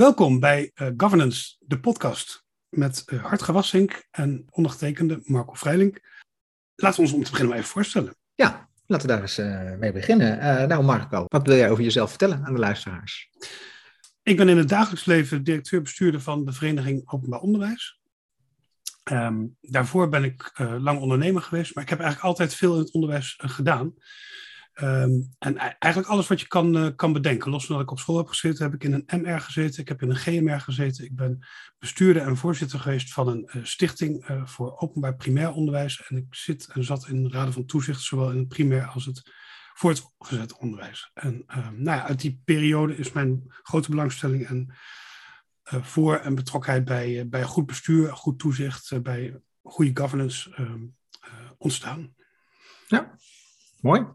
Welkom bij uh, Governance, de podcast met uh, Hartge Wassink en ondergetekende Marco Vrijlink. Laten we ons om te beginnen maar even voorstellen. Ja, laten we daar eens uh, mee beginnen. nou Marco, wat wil jij over jezelf vertellen aan de luisteraars? Ik ben in het dagelijks leven directeur-bestuurder van de Vereniging Openbaar Onderwijs. Um, daarvoor ben ik lang ondernemer geweest, maar ik heb eigenlijk altijd veel in het onderwijs gedaan. Um, en eigenlijk alles wat je kan, uh, kan bedenken. Los van dat ik op school heb gezeten, heb ik in een MR gezeten, ik heb in een GMR gezeten. Ik ben bestuurder en voorzitter geweest van een uh, stichting uh, voor openbaar primair onderwijs. En ik zit en zat in de raden van toezicht, zowel in het primair als het voortgezet onderwijs. En nou ja, uit die periode is mijn grote belangstelling en voor en betrokkenheid bij, bij goed bestuur, goed toezicht, bij goede governance ehm, ontstaan. Ja, mooi.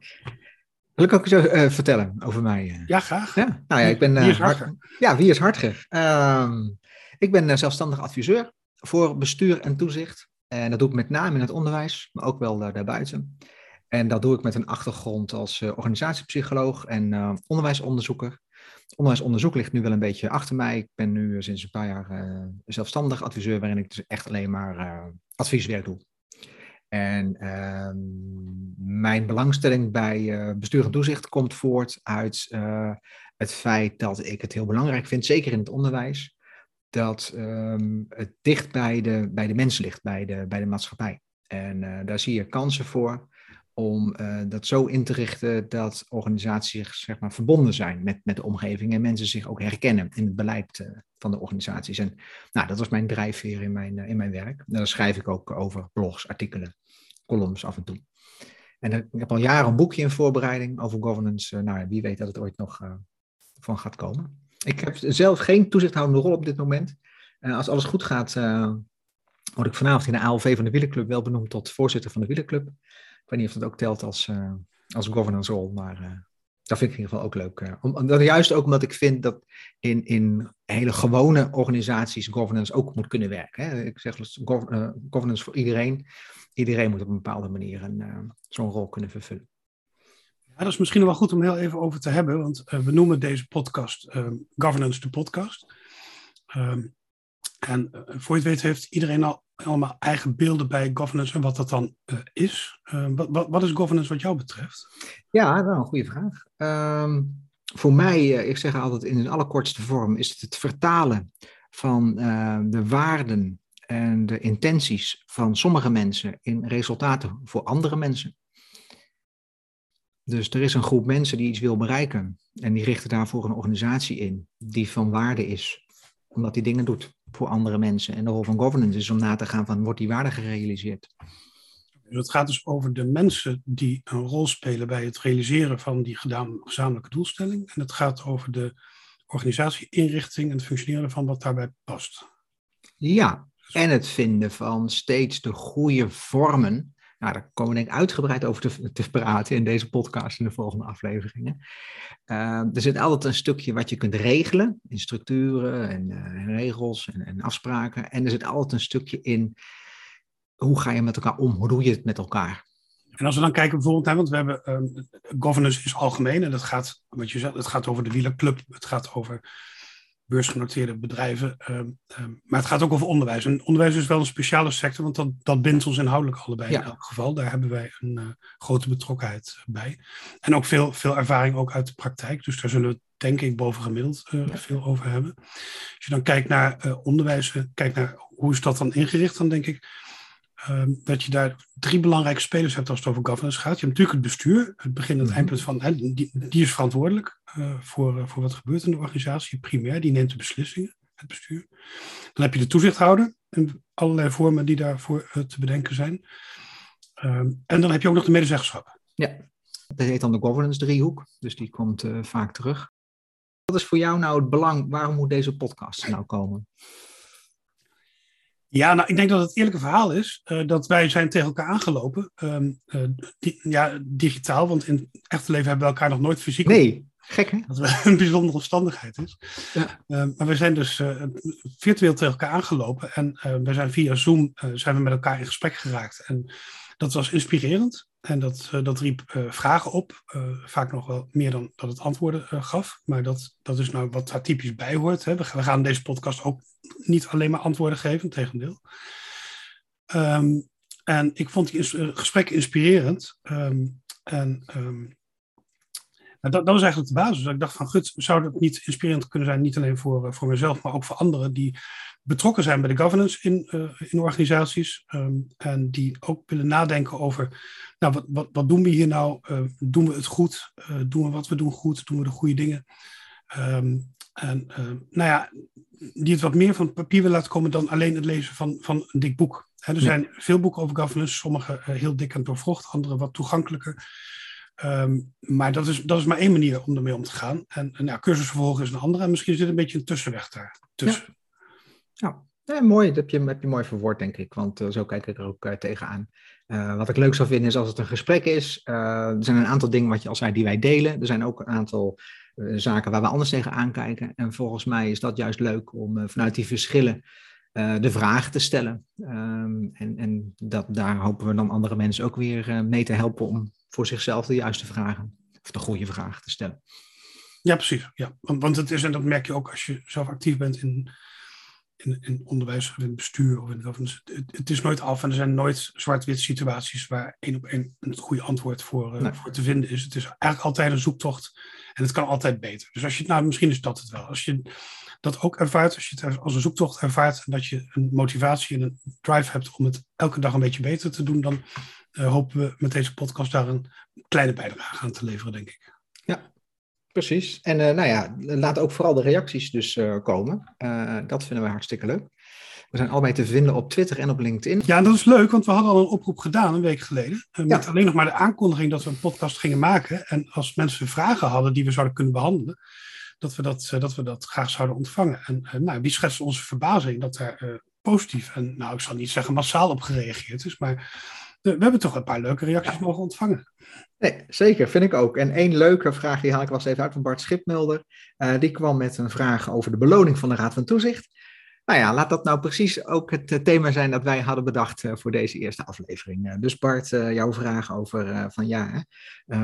Wil ik ook eens uh, vertellen over mij? Uh. Ja, graag. Ja? Nou ja, ik ben, uh, wie is Hartger? ja, wie is Hartger? Ehm, ik ben zelfstandig adviseur voor bestuur en toezicht. En dat doe ik met name in het onderwijs, maar ook wel daarbuiten. En dat doe ik met een achtergrond als organisatiepsycholoog en onderwijsonderzoeker. Onderwijsonderzoek ligt nu wel een beetje achter mij. Ik ben nu sinds een paar jaar zelfstandig adviseur, waarin ik dus echt alleen maar advieswerk doe. En ehm, mijn belangstelling bij uh, bestuur en toezicht komt voort uit uh, het feit dat ik het heel belangrijk vind, zeker in het onderwijs, dat um, het dicht bij de, bij de mensen ligt, bij de, bij de maatschappij. En uh, daar zie je kansen voor om dat zo in te richten dat organisaties zeg maar, verbonden zijn met, met de omgeving en mensen zich ook herkennen in het beleid van de organisaties. En nou, dat was mijn drijfveer in mijn, in mijn werk. En daar schrijf ik ook over blogs, artikelen columns af en toe. En ik heb al jaren een boekje in voorbereiding over governance. Eh, nou, wie weet dat het ooit nog van gaat komen. Ik heb zelf geen toezichthoudende rol op dit moment. Als alles goed gaat, word ik vanavond in de ALV van de Wielenclub wel benoemd tot voorzitter van de Wielenclub. Ik weet niet of dat ook telt als, als governance rol, maar dat vind ik in ieder geval ook leuk. Om, juist ook omdat ik vind dat in, in hele gewone organisaties governance ook moet kunnen werken. Hè. Ik zeg governance voor iedereen iedereen moet op een bepaalde manier zo'n rol kunnen vervullen. Ja, dat is misschien wel goed om heel even over te hebben, want we noemen deze podcast Governance de Podcast. Um, en voor je het weet heeft iedereen al allemaal eigen beelden bij governance en wat dat dan is. Ehm, wat, wat, is governance wat jou betreft? Ja, nou, een goede vraag. Um, voor mij, ik zeg altijd in een allerkortste vorm, is het het vertalen van de waarden en de intenties van sommige mensen in resultaten voor andere mensen. Dus er is een groep mensen die iets wil bereiken en die richten daarvoor een organisatie in die van waarde is, omdat die dingen doet voor andere mensen. En de rol van governance is om na te gaan van, wordt die waarde gerealiseerd? Het gaat dus over de mensen die een rol spelen bij het realiseren van die gedaan, gezamenlijke doelstelling. En het gaat over de organisatie, inrichting en het functioneren van wat daarbij past. Ja, en het vinden van steeds de goede vormen. Nou, daar komen we denk ik uitgebreid over te, te praten in deze podcast en de volgende afleveringen. Uh, er zit altijd een stukje wat je kunt regelen in structuren en uh, regels en, en, afspraken. En er zit altijd een stukje in hoe ga je met elkaar om, hoe doe je het met elkaar. En als we dan kijken bijvoorbeeld, hè, want we hebben um, governance is algemeen en dat gaat, wat je zegt, het gaat over de wielerclub, het gaat over beursgenoteerde bedrijven. Ehm, ehm, maar het gaat ook over onderwijs. En onderwijs is wel een speciale sector, want dat, dat bindt ons inhoudelijk allebei in elk geval. Daar hebben wij een uh, grote betrokkenheid bij. En ook veel, veel ervaring ook uit de praktijk. Dus daar zullen we denk ik bovengemiddeld uh, veel over hebben. Als je dan kijkt naar uh, onderwijs, kijkt naar hoe is dat dan ingericht, dan denk ik Ehm, dat je daar drie belangrijke spelers hebt als het over governance gaat. Je hebt natuurlijk het bestuur, het begin en het mhm. eindpunt van, die, die, is verantwoordelijk uh, voor, uh, voor wat gebeurt in de organisatie. Primair, die neemt de beslissingen, het bestuur. Dan heb je de toezichthouder en allerlei vormen die daarvoor uh, te bedenken zijn. Um, en dan heb je ook nog de medezeggenschap. Ja, dat heet dan de governance driehoek, dus die komt vaak terug. Wat is voor jou nou het belang? Waarom moet deze podcast nou komen? Ja, nou, ik denk dat het eerlijke verhaal is uh, dat wij zijn tegen elkaar aangelopen. Um, uh, di ja, digitaal, want in het echte leven hebben we elkaar nog nooit fysiek. Nee, gek hè? Dat wel een bijzondere omstandigheid is. Ja. Uh, maar we zijn dus virtueel tegen elkaar aangelopen en we zijn via Zoom zijn we met elkaar in gesprek geraakt. En dat was inspirerend. En dat, dat riep vragen op, vaak nog wel meer dan dat het antwoorden gaf. Maar dat, dat is nou wat daar typisch bij hoort. Hè. We, gaan deze podcast ook niet alleen maar antwoorden geven, tegendeel. Um, en ik vond die gesprek inspirerend. Um, en um, dat, dat, was eigenlijk de basis. Ik dacht van, gut, zou dat niet inspirerend kunnen zijn, niet alleen voor, voor mezelf, maar ook voor anderen die betrokken zijn bij de governance in, uh, in organisaties. Um, en die ook willen nadenken over, nou, wat, wat, wat doen we hier nou? Uh, doen we het goed? Uh, doen we wat we doen goed? Doen we de goede dingen? Um, en nou ja, die het wat meer van papier willen laten komen dan alleen het lezen van, van een dik boek. er zijn veel boeken over governance, sommige heel dik en doorvrocht, andere wat toegankelijker. Um, maar dat is, dat is maar één manier om ermee om te gaan. En, en ja, cursusvervolgen is een andere. En misschien zit een beetje een tussenweg daar tussen. Ja, ja. mooi. Dat heb je, heb je mooi verwoord, denk ik. Want uh, zo kijk ik er ook uh, tegenaan. Wat ik leuk zou vinden is als het een gesprek is. er zijn een aantal dingen wat je al zei die wij delen. Er zijn ook een aantal zaken waar we anders tegenaan kijken. En volgens mij is dat juist leuk om vanuit die verschillen de vragen te stellen. Um, en en dat, daar hopen we dan andere mensen ook weer mee te helpen om voor zichzelf de juiste vragen, of de goede vragen te stellen. Ja, precies. Ja. Want, want het is, en dat merk je ook als je zelf actief bent in, in, in onderwijs of in het bestuur. Of in het, het, het is nooit af en er zijn nooit zwart-wit situaties waar één op één een goede antwoord voor, uh, voor te vinden is. Het is eigenlijk altijd een zoektocht en het kan altijd beter. Dus als je, nou, misschien is dat het wel. Als je dat ook ervaart, als je het als een zoektocht ervaart en dat je een motivatie en een drive hebt om het elke dag een beetje beter te doen, dan uh, hopen we met deze podcast daar een kleine bijdrage aan te leveren, denk ik. Precies. En uh, nou ja, laat ook vooral de reacties dus uh, komen. dat vinden we hartstikke leuk. We zijn allebei te vinden op Twitter en op LinkedIn. Ja, dat is leuk, want we hadden al een oproep gedaan een week geleden. Met ja. alleen nog maar de aankondiging dat we een podcast gingen maken. En als mensen vragen hadden die we zouden kunnen behandelen, dat we dat, dat, we dat graag zouden ontvangen. En nou, die schetste onze verbazing dat er positief en, nou, ik zal niet zeggen massaal op gereageerd is, maar we hebben toch een paar leuke reacties mogen ontvangen. Nee, zeker, vind ik ook. En één leuke vraag, die haal ik was even uit van Bart Schipmelder. Uh, die kwam met een vraag over de beloning van de Raad van Toezicht. Nou ja, laat dat nou precies ook het uh, thema zijn dat wij hadden bedacht uh, voor deze eerste aflevering. dus Bart, jouw vraag over van ja,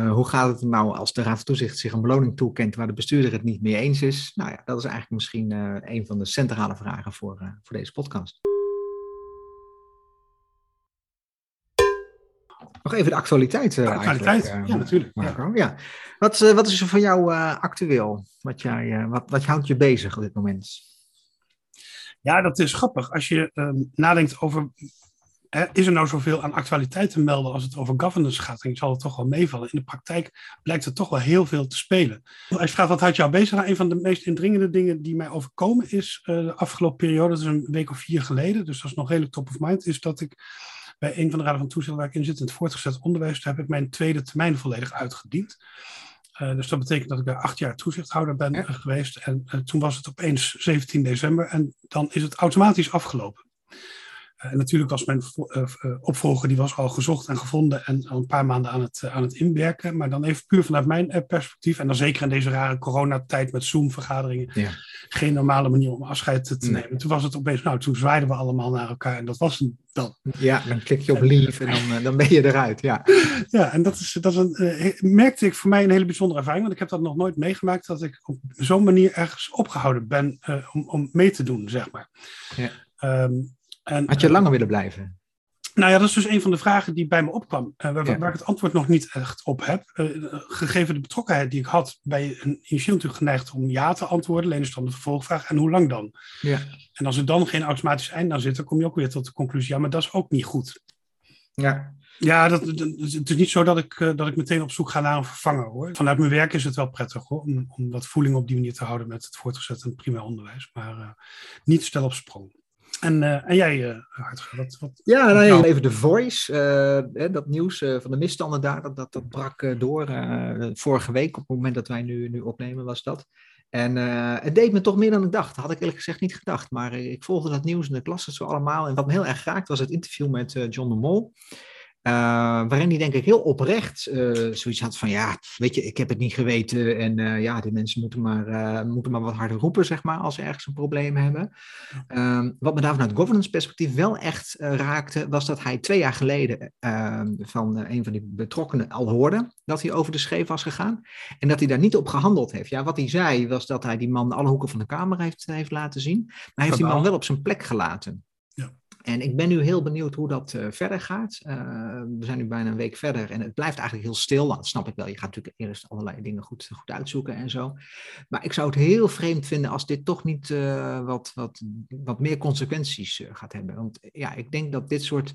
hoe gaat het nou als de Raad van Toezicht zich een beloning toekent waar de bestuurder het niet mee eens is? Nou ja, dat is eigenlijk misschien een van de centrale vragen voor, voor deze podcast. Nog even de actualiteit. Uh, actualiteit, uh, ja, natuurlijk. Marco. Ja. Wat, uh, wat is er voor jou actueel? Wat, jij, wat, wat houdt je bezig op dit moment? Ja, dat is grappig. Als je ehm, nadenkt over. Hè, is er nou zoveel aan actualiteit te melden als het over governance gaat? En zal het toch wel meevallen. In de praktijk blijkt er toch wel heel veel te spelen. Als je vraagt wat houdt jou bezig, nou, een van de meest indringende dingen die mij overkomen is de afgelopen periode, dat is een week of vier geleden, dus dat is nog redelijk top of mind, is dat ik bij een van de raden van toezicht waar ik in zit, in het voortgezet onderwijs, heb ik mijn tweede termijn volledig uitgediend. Uh, dus dat betekent dat ik daar acht jaar toezichthouder ben ja. geweest. En uh, toen was het opeens 17 december en dan is het automatisch afgelopen. En natuurlijk was mijn opvolger, die was al gezocht en gevonden en al een paar maanden aan het, aan het inwerken. Maar dan even puur vanuit mijn perspectief, en dan zeker in deze rare coronatijd met Zoom-vergaderingen, ja. geen normale manier om afscheid te, nemen. Toen was het opeens, nou, toen zwaaiden we allemaal naar elkaar en dat was het dan. Ja, dan klik je op leave en dan, dan ben je eruit, ja. Ja, en dat is, dat is een, merkte ik voor mij een hele bijzondere ervaring, want ik heb dat nog nooit meegemaakt, dat ik op zo'n manier ergens opgehouden ben om, om mee te doen, zeg maar. Ja. Um, en, Had je langer willen blijven? Nou ja, dat is dus een van de vragen die bij me opkwam, uh, waar, ja. waar, ik het antwoord nog niet echt op heb. Uh, gegeven de betrokkenheid die ik had, ben je initieel natuurlijk geneigd om ja te antwoorden. Alleen is dan de vervolgvraag, en hoe lang dan? Ja. En als er dan geen automatisch eind aan zit, dan kom je ook weer tot de conclusie, ja, maar dat is ook niet goed. Ja. Ja, dat, het is niet zo dat ik, dat ik meteen op zoek ga naar een vervanger hoor. Vanuit mijn werk is het wel prettig hoor, om, om dat voeling op die manier te houden met het voortgezet en primair onderwijs. Maar niet stel op sprong. En, uh, en jij, uh, wat, wat... Ja, nou, ja, even de Voice, uh, dat nieuws van de misstanden daar, dat, dat, dat brak door. vorige week, op het moment dat wij nu, nu opnemen, was dat. En het deed me toch meer dan ik dacht. Dat had ik eerlijk gezegd niet gedacht. Maar ik volgde dat nieuws en de klas het zo allemaal. En wat me heel erg raakt was het interview met John de Mol. Uh, waarin hij denk ik heel oprecht uh, zoiets had van ja, weet je, ik heb het niet geweten en uh, ja, die mensen moeten maar, moeten maar wat harder roepen, zeg maar, als ze ergens een probleem hebben. Ehm, wat me daar vanuit governance perspectief wel echt raakte, was dat hij twee jaar geleden ehm, van een van die betrokkenen al hoorde dat hij over de scheef was gegaan en dat hij daar niet op gehandeld heeft. Ja, wat hij zei was dat hij die man alle hoeken van de kamer heeft, heeft laten zien, maar hij heeft die man wel op zijn plek gelaten. En ik ben nu heel benieuwd hoe dat uh, verder gaat. Uh, we zijn nu bijna een week verder en het blijft eigenlijk heel stil. Dat snap ik wel. Je gaat natuurlijk eerst allerlei dingen goed, goed uitzoeken en zo. Maar ik zou het heel vreemd vinden als dit toch niet uh, wat, wat, wat meer consequenties gaat hebben. Want ja, ik denk dat dit soort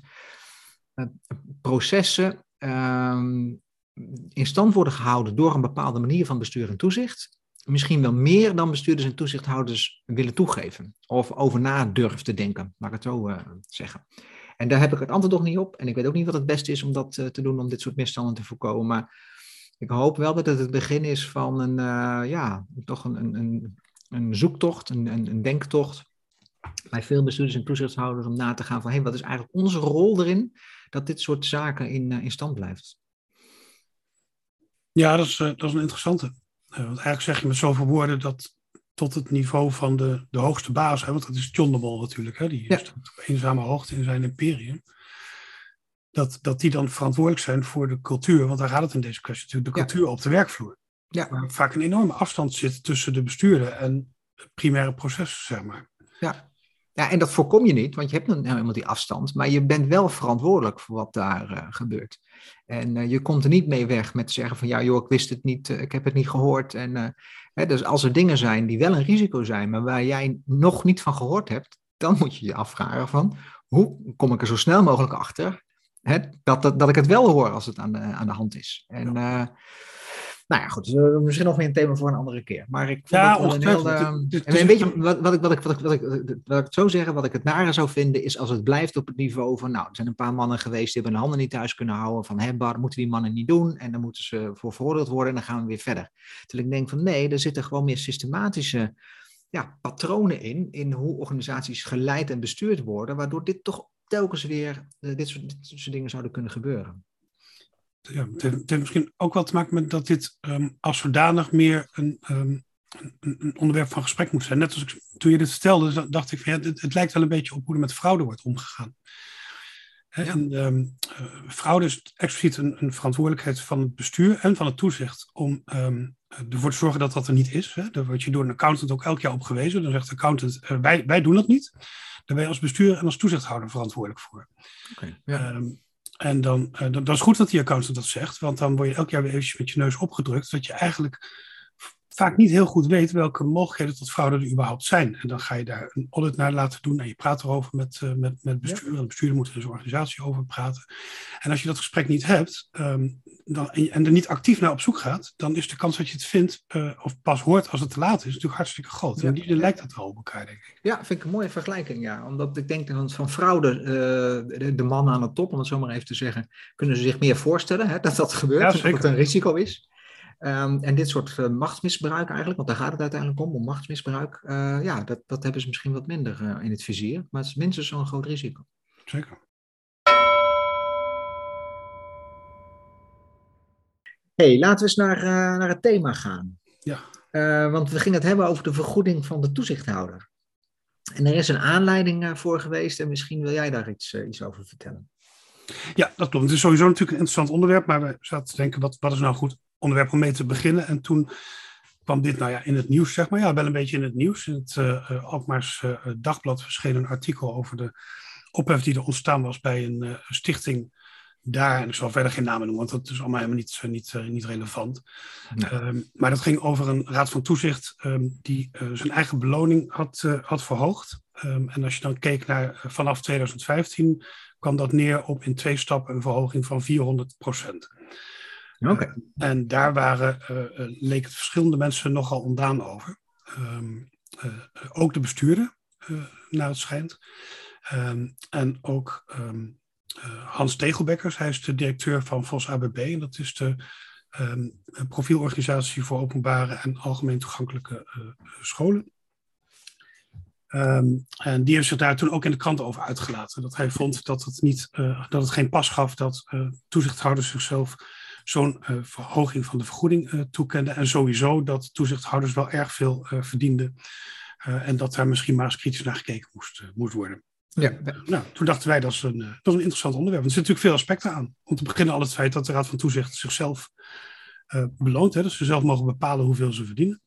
processen ehm, in stand worden gehouden door een bepaalde manier van bestuur en toezicht misschien wel meer dan bestuurders en toezichthouders willen toegeven. Of over na te denken, laat ik het zo uh, zeggen. En daar heb ik het antwoord nog niet op. En ik weet ook niet wat het beste is om dat uh, te doen, om dit soort misstanden te voorkomen. Maar ik hoop wel dat het het begin is van een, uh, ja, toch een, een, een zoektocht, een, een, een, denktocht bij veel bestuurders en toezichthouders om na te gaan van, hey, wat is eigenlijk onze rol erin dat dit soort zaken in, in stand blijft? Ja, dat is, dat is een interessante. Uh, want eigenlijk zeg je met zoveel woorden dat tot het niveau van de, de hoogste baas, hè, want dat is John de Mol natuurlijk, hè, die ja. staat op eenzame hoogte in zijn imperium. Dat, dat die dan verantwoordelijk zijn voor de cultuur, want daar gaat het in deze kwestie natuurlijk, de cultuur op de werkvloer. Ja. Waar vaak een enorme afstand zit tussen de bestuurder en het primaire proces, zeg maar. Ja. Ja, en dat voorkom je niet, want je hebt nou helemaal die afstand, maar je bent wel verantwoordelijk voor wat daar uh, gebeurt. En uh, je komt er niet mee weg met zeggen van ja joh, ik wist het niet, uh, ik heb het niet gehoord. En, hè, dus als er dingen zijn die wel een risico zijn, maar waar jij nog niet van gehoord hebt, dan moet je je afvragen van hoe kom ik er zo snel mogelijk achter hè, dat, dat, dat ik het wel hoor als het aan de, aan de hand is. En ja. Nou ja, goed. Dus, misschien nog weer een thema voor een andere keer. Maar ik vond ja, het een heel... Uh, en weet je, wat, wat, ik, wat, ik, wat, ik, wat, ik, het zo zeggen, wat ik het nare zou vinden, is als het blijft op het niveau van, nou, er zijn een paar mannen geweest die hebben hun handen niet thuis kunnen houden, van, dat moeten die mannen niet doen, en dan moeten ze voor veroordeeld worden, en dan gaan we weer verder. Terwijl ik denk van, nee, er zitten gewoon meer systematische ja, patronen in, in hoe organisaties geleid en bestuurd worden, waardoor dit toch telkens weer, uh, dit, soort, dit soort dingen zouden kunnen gebeuren ja, het, heeft, misschien ook wel te maken met dat dit um, als zodanig meer een, um, een, een, onderwerp van gesprek moet zijn. Net als ik, toen je dit vertelde, dacht ik van ja, het, het, lijkt wel een beetje op hoe er met fraude wordt omgegaan. En um, uh, fraude is expliciet een, een, verantwoordelijkheid van het bestuur en van het toezicht om ervoor te zorgen dat dat er niet is. Hè. Daar word je door een accountant ook elk jaar op gewezen. Dan zegt de accountant, uh, wij, wij doen dat niet. Daar ben je als bestuur en als toezichthouder verantwoordelijk voor. Okay, ja. En dan, uh, dan, dan, is goed dat die accountant dat zegt, want dan word je elk jaar weer eventjes met je neus opgedrukt, dat je eigenlijk vaak niet heel goed weet welke mogelijkheden tot fraude er überhaupt zijn. En dan ga je daar een audit naar laten doen en je praat erover met, uh, met, met bestuur. Ja. De bestuurder moet er in zijn organisatie over praten. En als je dat gesprek niet hebt um, dan, en, en, er niet actief naar op zoek gaat, dan is de kans dat je het vindt uh, of pas hoort als het te laat is, natuurlijk hartstikke groot. Ja. En die lijkt dat wel op elkaar, denk ik. Ja, vind ik een mooie vergelijking, ja. Omdat ik denk dat van fraude, uh, de, de mannen aan de top, om het zo maar even te zeggen, kunnen ze zich meer voorstellen hè, dat dat gebeurt, ja, dat het een risico is. Um, en dit soort uh, machtsmisbruik eigenlijk, want daar gaat het uiteindelijk om, om machtsmisbruik, uh, ja, dat, dat hebben ze misschien wat minder uh, in het vizier, maar het is minstens zo'n groot risico. Zeker. hey, laten we eens naar, naar het thema gaan. Ja. want we gingen het hebben over de vergoeding van de toezichthouder. En er is een aanleiding voor geweest en misschien wil jij daar iets, iets over vertellen. Ja, dat klopt. Het is sowieso natuurlijk een interessant onderwerp, maar we zaten te denken, wat, wat is nou goed onderwerp om mee te beginnen. En toen kwam dit nou ja, in het nieuws, zeg maar. Ja, wel een beetje in het nieuws. In het uh, Alkmaars uh, Dagblad verscheen een artikel over de ophef die er ontstaan was bij een uh, stichting daar. En ik zal verder geen namen noemen, want dat is allemaal helemaal niet, niet, niet relevant. Nee. Um, maar dat ging over een raad van toezicht um, die zijn eigen beloning had, had verhoogd. Um, en als je dan keek naar vanaf 2015, kwam dat neer op in twee stappen een verhoging van 400 procent. Okay. Uh, en daar waren, uh, leek het verschillende mensen nogal ontdaan over. Um, ook de bestuurder, naar het schijnt. Um, en ook um, Hans Tegelbekkers, hij is de directeur van VOS ABB. En dat is de profielorganisatie voor openbare en algemeen toegankelijke scholen. Ehm, en die heeft zich daar toen ook in de krant over uitgelaten. Dat hij vond dat het, niet, dat het geen pas gaf dat toezichthouders zichzelf zo'n verhoging van de vergoeding toekenden. En sowieso dat toezichthouders wel erg veel verdienden. en dat daar misschien maar eens kritisch naar gekeken moest, moest worden. Ja. Nou, toen dachten wij dat is, een, dat is een interessant onderwerp. Er zitten natuurlijk veel aspecten aan. Om te beginnen al het feit dat de Raad van Toezicht zichzelf uh, beloont. Hè, dus ze zelf mogen bepalen hoeveel ze verdienen.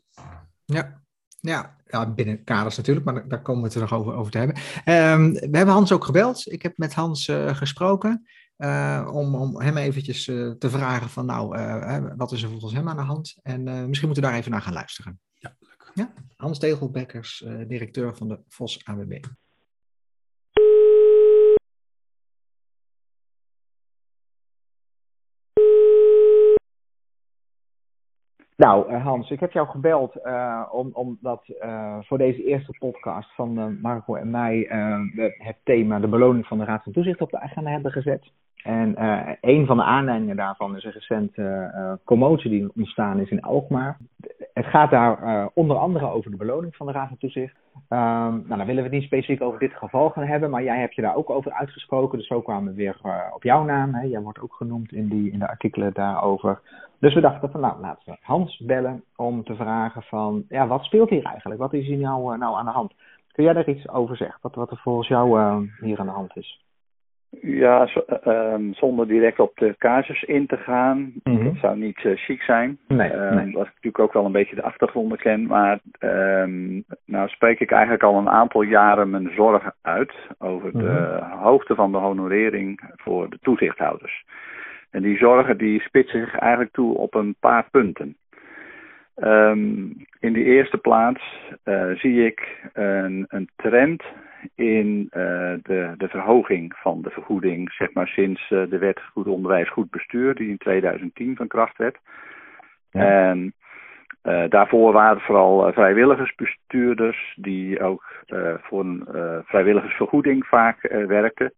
Ja, ja, ja, binnen kaders natuurlijk, maar daar komen we het er nog over, over te hebben. Um, we hebben Hans ook gebeld. Ik heb met Hans uh, gesproken uh, om, om hem eventjes uh, te vragen van nou, wat is er volgens hem aan de hand? En misschien moeten we daar even naar gaan luisteren. Ja, leuk. Ja? Hans Tegelbekkers, directeur van de VOS AWB. Nou, eh, Hans, ik heb jou gebeld uh, om, omdat uh, voor deze eerste podcast van Marco en mij het thema de beloning van de Raad van Toezicht op de agenda hebben gezet. En een van de aanleidingen daarvan is een recente commotie die ontstaan is in Alkmaar. Het gaat daar onder andere over de beloning van de Raad van Toezicht. Um, nou, dan willen we het niet specifiek over dit geval gaan hebben, maar jij hebt je daar ook over uitgesproken. Dus zo kwamen we weer op jouw naam. Hè. Jij wordt ook genoemd in, die, in de artikelen daarover. Dus we dachten van nou, laten we Hans bellen om te vragen van ja, wat speelt hier eigenlijk? Wat is hier nou, nou aan de hand? Kun jij daar iets over zeggen? Wat, wat er volgens jou uh, hier aan de hand is? Ja, um, zonder direct op de casus in te gaan. Mm Dat zou niet uh, chic zijn. Nee, um, nee. Dat ik natuurlijk ook wel een beetje de achtergronden ken. Maar um, nou spreek ik eigenlijk al een aantal jaren mijn zorgen uit over de mm hoogte van de honorering voor de toezichthouders. En die zorgen die spitsen zich eigenlijk toe op een paar punten. Um, in de eerste plaats uh, zie ik een, een trend in uh, de, de verhoging van de vergoeding, zeg maar sinds uh, de wet Goed Onderwijs, Goed Bestuur, die in 2010 van kracht werd. Ja. En daarvoor waren het vooral vrijwilligersbestuurders die ook voor een vrijwilligersvergoeding vaak werkten.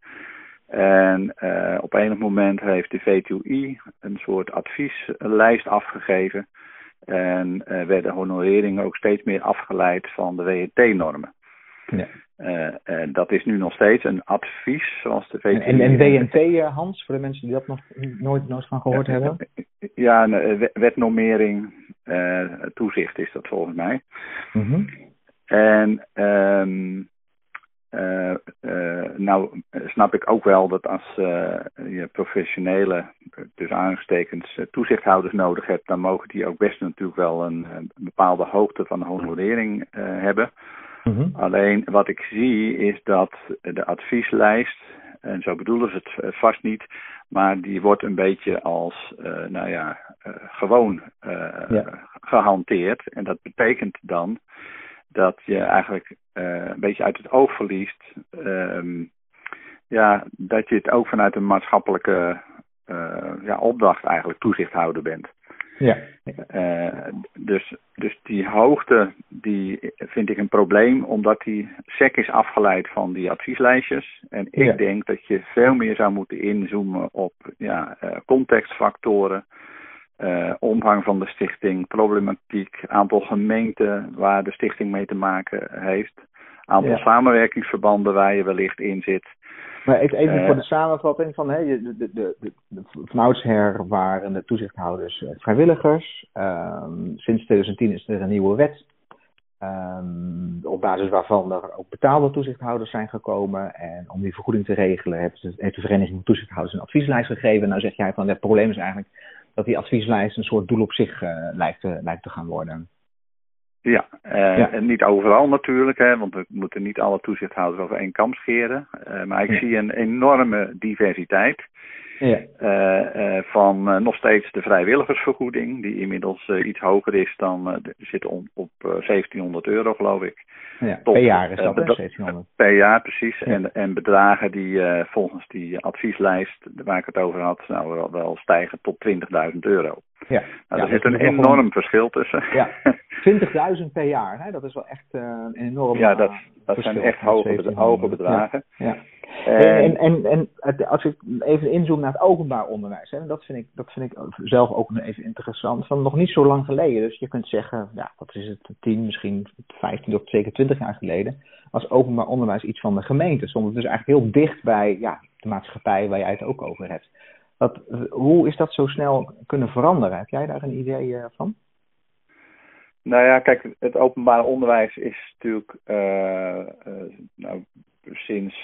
En op enig moment heeft de VTUI een soort advieslijst afgegeven. En werden honoreringen ook steeds meer afgeleid van de WNT-normen. Ja. Uh, dat is nu nog steeds een advies, zoals de VTUI... En, en WNT, Hans, voor de mensen die dat nog nooit, nooit van gehoord hebben? Ja, een wetnormering, toezicht is dat volgens mij. Mm -hmm. En... Um, uh, uh, nou snap ik ook wel dat als uh, je professionele, dus aangestekens, toezichthouders nodig hebt, dan mogen die ook best natuurlijk wel een, een bepaalde hoogte van honorering hebben. Mm -hmm. Alleen wat ik zie is dat de advieslijst, en zo bedoelen ze het vast niet, maar die wordt een beetje als, nou ja, gewoon ja. gehanteerd. En dat betekent dan dat je eigenlijk een beetje uit het oog verliest. Um, ja, dat je het ook vanuit een maatschappelijke ja, opdracht eigenlijk toezichthouder bent. Ja. Uh, dus, dus die hoogte, die vind ik een probleem, omdat die sec is afgeleid van die advieslijstjes. En ik ja. denk dat je veel meer zou moeten inzoomen op ja, contextfactoren uh, omvang van de stichting, problematiek, aantal gemeenten waar de stichting mee te maken heeft, aantal ja. samenwerkingsverbanden waar je wellicht in zit. Maar even uh, voor de samenvatting van hè, de, de, de, de, van oudsher waren de toezichthouders vrijwilligers. Um, sinds 2010 is er een nieuwe wet. Um, op basis waarvan er ook betaalde toezichthouders zijn gekomen. En om die vergoeding te regelen heeft de, heeft de Vereniging van Toezichthouders een advieslijst gegeven. Nou zeg jij van het probleem is eigenlijk dat die advieslijst een soort doel op zich uh, lijkt, te, lijkt te gaan worden. Ja, uh, ja, en niet overal natuurlijk, hè, want we moeten niet alle toezichthouders over één kam scheren. Uh, maar ik ja. zie een enorme diversiteit. Ja. Uh, van nog steeds de vrijwilligersvergoeding, die inmiddels iets hoger is dan, zit op, op 1700 euro geloof ik. Ja, Tot, per jaar is dat, 1700. Per jaar, precies. En, en bedragen die volgens die advieslijst, waar ik het over had, nou wel, stijgen tot 20.000 euro. Ja. Nou, ja, er zit een enorm verschil tussen. Ja, 20.000 per jaar, hè? dat is wel echt een enorm Ja, dat, dat zijn echt hoge, hoge bedragen. ja. En, en, en, als ik even inzoom naar het openbaar onderwijs, hè, dat, vind ik, dat vind ik zelf ook even interessant. Van nog niet zo lang geleden, dus je kunt zeggen, ja, wat is het, 10, misschien 15 of zeker 20 jaar geleden, als openbaar onderwijs iets van de gemeente. Stond het dus eigenlijk heel dicht bij ja, de maatschappij waar jij het ook over hebt. Hoe is dat zo snel kunnen veranderen? Heb jij daar een idee uh, van? Nou ja, kijk, het openbaar onderwijs is natuurlijk uh, nou, sinds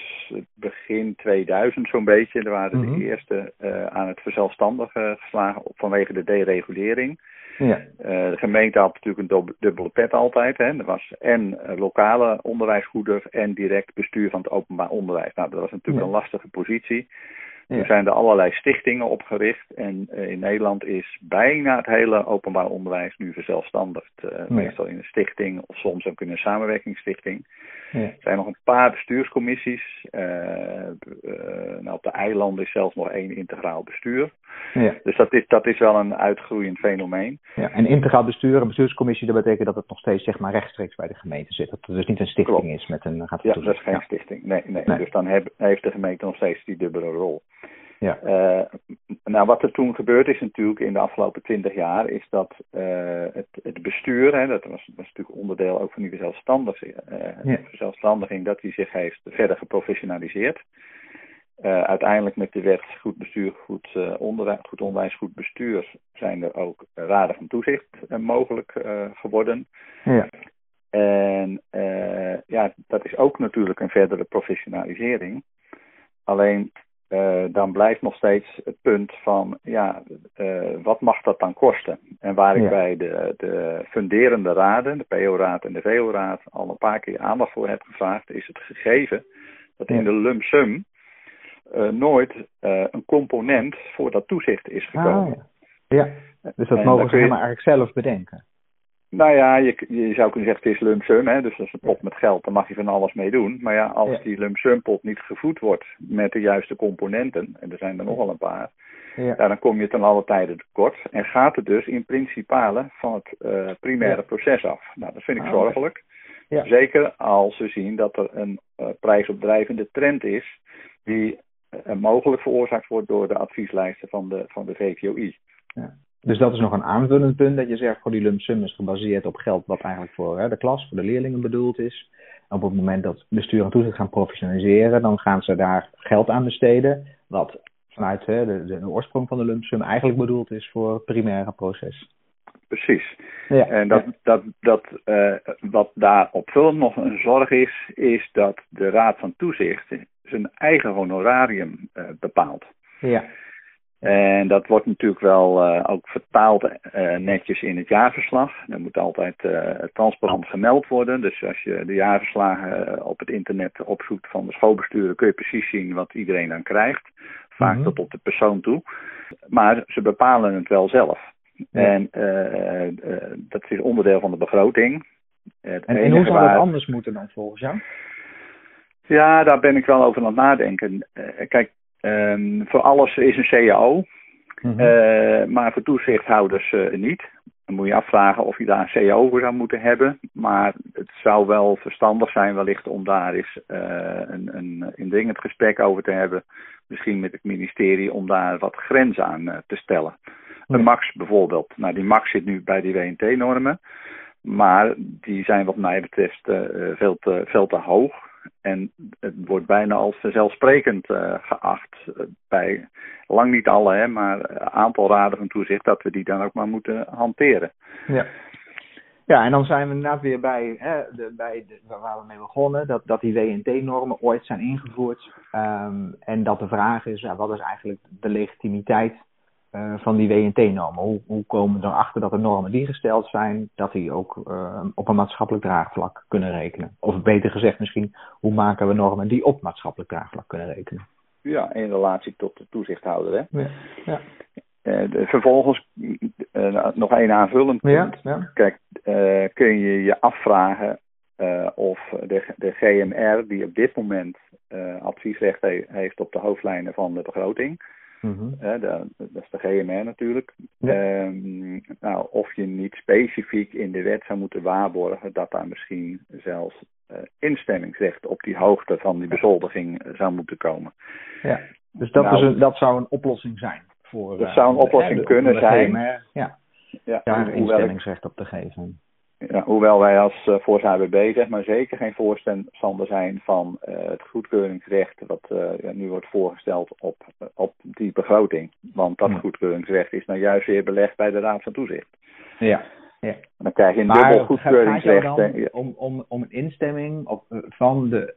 begin 2000 zo'n beetje. Er waren de mhm. eerste aan het verzelfstandigen geslagen vanwege de deregulering. Ja. de gemeente had natuurlijk een dubbele pet altijd. Hè. Er was en lokale onderwijsgoeder en direct bestuur van het openbaar onderwijs. Nou, dat was natuurlijk een lastige positie. Er zijn er allerlei stichtingen opgericht en eh, in Nederland is bijna het hele openbaar onderwijs nu verzelfstandigd. Uh, Meestal in een stichting of soms ook in een samenwerkingsstichting. Ja. Er zijn nog een paar bestuurscommissies. Uh, nou, op de eilanden is zelfs nog één integraal bestuur. Ja. Dus dat is, dat is wel een uitgroeiend fenomeen. Ja, en integraal bestuur, een bestuurscommissie, dat betekent dat het nog steeds zeg maar, rechtstreeks bij de gemeente zit. Dat het dus niet een stichting is met een gaat Ja, dat is geen stichting. Nee, nee. nee. Dus dan heb, heeft de gemeente nog steeds die dubbele rol. Ja. Uh, nou, wat er toen gebeurd is natuurlijk in de afgelopen twintig jaar, is dat uh, het, het, bestuur, hè, dat was, was natuurlijk onderdeel ook van die zelfstandig, uh, ja. verzelfstandiging, dat die zich heeft verder geprofessionaliseerd. uiteindelijk met de wet goed bestuur, goed, onderwijs, goed onderwijs, goed bestuur zijn er ook raden van toezicht mogelijk geworden. Ja. En ja, dat is ook natuurlijk een verdere professionalisering. Alleen uh, dan blijft nog steeds het punt van, ja, uh, wat mag dat dan kosten? En waar ik bij de, de funderende raden, de PO-raad en de VO-raad, al een paar keer aandacht voor heb gevraagd, is het gegeven dat in de lump sum uh, nooit een component voor dat toezicht is gekomen. Ah, ja. ja. dus dat mogen ze helemaal eigenlijk zelf bedenken. Nou ja, je, je zou kunnen zeggen het is lump sum, hè? dus dat is een pot met geld, daar mag je van alles mee doen. Maar ja, als die lump sum pot niet gevoed wordt met de juiste componenten, en er zijn er nogal een paar, ja. dan kom je ten alle tijde tekort. En gaat het dus in principale van het uh, primaire proces af. Nou, dat vind ik ah, zorgelijk. Ja. Zeker als we zien dat er een uh, prijsopdrijvende trend is die uh, mogelijk veroorzaakt wordt door de advieslijsten van de, van de VVOI. Ja. Dus dat is nog een aanvullend punt dat je zegt, voor die lump sum is gebaseerd op geld wat eigenlijk voor hè, de klas, voor de leerlingen bedoeld is. op het moment dat bestuur en toezicht gaan professionaliseren, dan gaan ze daar geld aan besteden, wat vanuit hè, de, de, oorsprong van de lump sum eigenlijk bedoeld is voor het primaire proces. Precies. Ja, en dat, dat, dat, uh, wat daar opvullend nog een zorg is, is dat de Raad van Toezicht zijn eigen honorarium uh, bepaalt. Ja. En dat wordt natuurlijk wel uh, ook vertaald uh, netjes in het jaarverslag. Dat moet altijd uh, transparant gemeld worden. Dus als je de jaarverslagen op het internet opzoekt van de schoolbesturen, kun je precies zien wat iedereen dan krijgt. Vaak mm tot op de persoon toe. Maar ze bepalen het wel zelf. En dat is onderdeel van de begroting. en, en hoe zou waar... dat anders moeten dan volgens jou? Ja, daar ben ik wel over aan het nadenken. kijk, Um, voor alles is een CAO, mm uh, maar voor toezichthouders uh, niet. Dan moet je afvragen of je daar een CAO voor zou moeten hebben. Maar het zou wel verstandig zijn wellicht om daar eens uh, een, een indringend gesprek over te hebben. Misschien met het ministerie om daar wat grenzen aan te stellen. Een max bijvoorbeeld. Nou, die max zit nu bij die WNT-normen. Maar die zijn wat mij betreft veel, te, veel te hoog. En het wordt bijna als vanzelfsprekend uh, geacht uh, bij lang niet alle, hè, maar een aantal raden van toezicht dat we die dan ook maar moeten hanteren. Ja. Ja, en dan zijn we inderdaad weer bij, hè, de, bij de, waar we mee begonnen, dat, dat die WNT-normen ooit zijn ingevoerd. Um, en dat de vraag is, ja, wat is eigenlijk de legitimiteit uh, van die WNT-normen? Hoe, hoe komen we erachter dat de normen die gesteld zijn, dat die ook uh, op een maatschappelijk draagvlak kunnen rekenen? Of beter gezegd misschien, hoe maken we normen die op maatschappelijk draagvlak kunnen rekenen? Ja, in relatie tot de toezichthouder. Hè? Ja. ja. Uh, vervolgens nog één aanvullend punt. Ja, ja. Kijk, kun je je afvragen of de, de GMR, die op dit moment adviesrecht he heeft op de hoofdlijnen van de begroting, Mm dat, dat, is de GMR natuurlijk. Ehm, nou, of je niet specifiek in de wet zou moeten waarborgen dat daar misschien zelfs uh, instemmingsrecht op die hoogte van die bezoldiging eh, zou moeten komen. Ja, dus dat, is nou, een, dat zou een oplossing zijn. Voor, dat zou een oplossing kunnen zijn. ja, ja daar instemmingsrecht op te geven. Ja, hoewel wij als uh, Forza ABB zeg maar zeker geen voorstander zijn van het goedkeuringsrecht wat nu wordt voorgesteld op, op die begroting. Want dat goedkeuringsrecht is nou juist weer belegd bij de Raad van Toezicht. Ja, ja. Dan krijg je een maar dubbel goedkeuringsrecht. om, om, om een instemming op, van de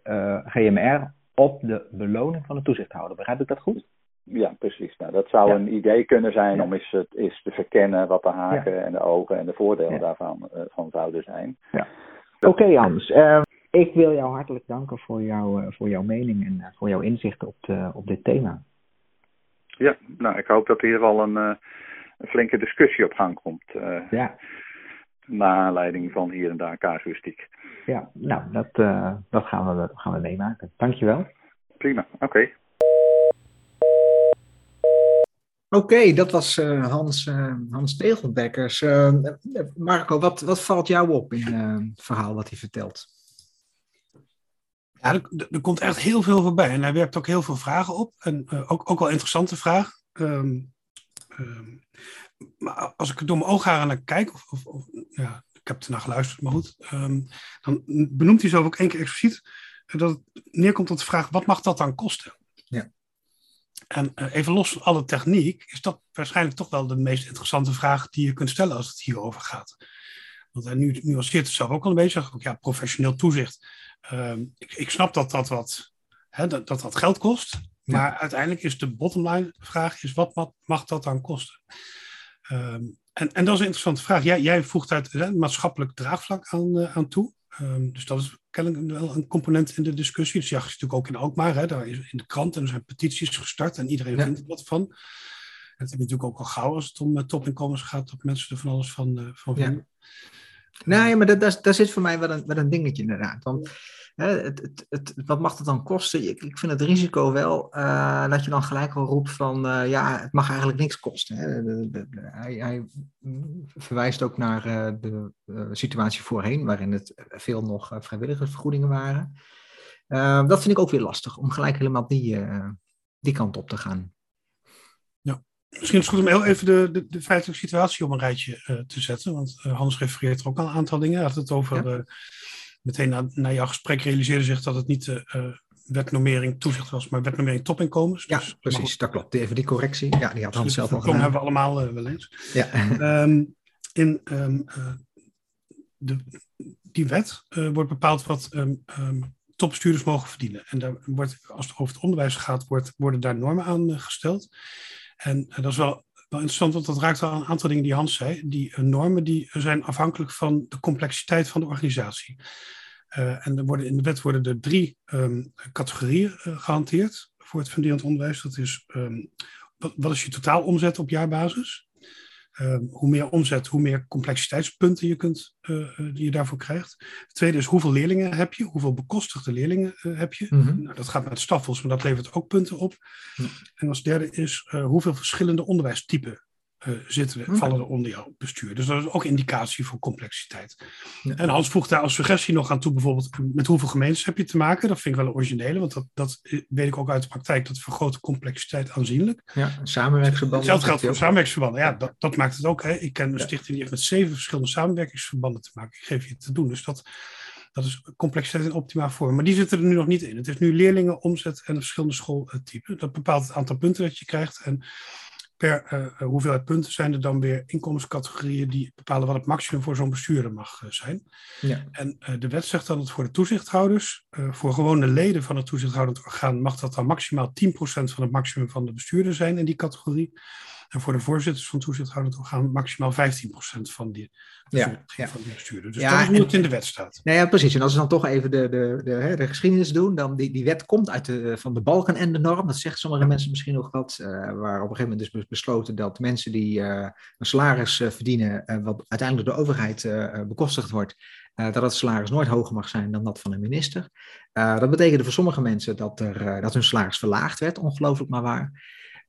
GMR op de beloning van de toezichthouder. Begrijp ik dat goed? Ja, precies. Nou, dat zou een idee kunnen zijn om eens, het, eens te verkennen wat de haken en de ogen en de voordelen daarvan uh, van zouden zijn. Ja. Oké Hans, uh, ik wil jou hartelijk danken voor, jou, uh, voor jouw mening en voor jouw inzicht op, de, op dit thema. Ja, nou ik hoop dat hier wel een, een flinke discussie op gang komt. ja. Naar aanleiding van hier en daar casuïstiek. Ja, nou dat, dat gaan, we, gaan we meemaken. Dankjewel. Prima, oké. Oké, dat was uh, Hans, uh, Hans Tegelbekkers. Uh, Marco, wat, wat valt jou op in het verhaal wat hij vertelt? Ja, er, er, komt echt heel veel voorbij. En hij werpt ook heel veel vragen op. En ook, ook wel interessante vragen. Um, um, maar als ik door mijn oogharen naar kijk, of, of, of, ja, ik heb ernaar geluisterd, maar goed. Um, dan benoemt hij zo ook één keer expliciet dat het neerkomt op de vraag, wat mag dat dan kosten? Ja. En uh, even los van alle techniek, is dat waarschijnlijk toch wel de meest interessante vraag die je kunt stellen als het hierover gaat. Want hij nu nuanceert het zelf ook al een beetje, ook, ja, professioneel toezicht. Uh, ik, ik, snap dat dat wat hè, dat, dat, dat geld kost, maar ja. uiteindelijk is de bottomline vraag, is wat, wat mag dat dan kosten? Um, en, en dat is een interessante vraag. Jij, jij voegt uit hè, maatschappelijk draagvlak aan, uh, aan toe. Um, dus dat is kennelijk wel een component in de discussie. Dus ja, je natuurlijk ook in Alkmaar. Hè, daar is in de krant en er zijn petities gestart en iedereen ja. vindt er wat van. En dat heb je natuurlijk ook al gauw als het om uh, topinkomens gaat, dat mensen er van alles van, uh, van vinden. Ja. Nee, maar dat, dat, zit voor mij wel een, wel een dingetje inderdaad. Want hè, het, het, het, wat mag het dan kosten? Ik, ik vind het risico wel uh, dat je dan gelijk al roept van uh, ja, het mag eigenlijk niks kosten. Hè. Hij, hij, verwijst ook naar uh, de situatie voorheen, waarin het veel nog vrijwilligersvergoedingen waren. dat vind ik ook weer lastig, om gelijk helemaal die, die kant op te gaan. Misschien is het goed om heel even de, de, de feitelijke situatie op een rijtje te zetten. Want Hans refereert er ook al een aantal dingen. Hij had het over ja meteen na, na jouw gesprek realiseerde zich dat het niet de wetnormering toezicht was, maar wetnormering topinkomens. Ja, dus, precies, dat klopt. Even die correctie. Ja, die had Hans zelf al gedaan. hebben we allemaal wel eens. Ja. Um, in um, uh, de, die wet wordt bepaald wat um, topbestuurders mogen verdienen. En daar wordt, als het over het onderwijs gaat, wordt, worden daar normen aan gesteld. En dat is wel interessant, want dat raakt al een aantal dingen die Hans zei. Die uh, normen die zijn afhankelijk van de complexiteit van de organisatie. Uh, en worden, in de wet worden er drie um, categorieën uh, gehanteerd voor het funderend onderwijs. Dat is, um, wat, wat, is je totaal omzet op jaarbasis? Um, hoe meer omzet, hoe meer complexiteitspunten je, kunt, die je daarvoor krijgt. Het tweede is hoeveel leerlingen heb je? Hoeveel bekostigde leerlingen heb je? Mm -hmm. nou, dat gaat met staffels, maar dat levert ook punten op. Mm -hmm. En als derde is hoeveel verschillende onderwijstypen uh, zitten, okay. vallen er onder jouw bestuur. Dus dat is ook indicatie voor complexiteit. Ja. En Hans voegt daar als suggestie nog aan toe, bijvoorbeeld met hoeveel gemeentes heb je te maken. Dat vind ik wel een originele, want dat, dat weet ik ook uit de praktijk. Dat vergroot de complexiteit aanzienlijk. Ja, samenwerkingsverbanden. Hetzelfde geldt voor samenwerkingsverbanden. Ja, dat, dat maakt het ook. Hè. Ik ken een ja. stichting die heeft met zeven verschillende samenwerkingsverbanden te maken. Ik geef je te doen. Dus dat, dat is complexiteit in optimaal vorm. Maar die zitten er nu nog niet in. Het is nu leerlingen, omzet en verschillende schooltypen. Dat bepaalt het aantal punten dat je krijgt. En per uh, hoeveelheid punten zijn er dan weer inkomenscategorieën die bepalen wat het maximum voor zo'n bestuurder mag uh, zijn. Ja. En uh, de wet zegt dan dat voor de toezichthouders, voor gewone leden van het toezichthoudend orgaan, mag dat dan maximaal 10% van het maximum van de bestuurder zijn in die categorie. En voor de voorzitters van toezichthoudend orgaan maximaal 15% van die, ja, ja. van die bestuurder. Dus ja, dat is hoe het in de wet staat. Nou ja, precies. En als we dan toch even de, de, de, de geschiedenis doen, dan die, die wet komt uit de, van de balken en de norm. Dat zegt sommige mensen misschien nog wat. Uh, waar op een gegeven moment is besloten dat mensen die uh, een salaris uh, verdienen, wat uiteindelijk door de overheid bekostigd wordt, uh, dat het salaris nooit hoger mag zijn dan dat van een minister. Uh, dat betekende voor sommige mensen dat, er, uh, dat hun salaris verlaagd werd, ongelooflijk maar waar.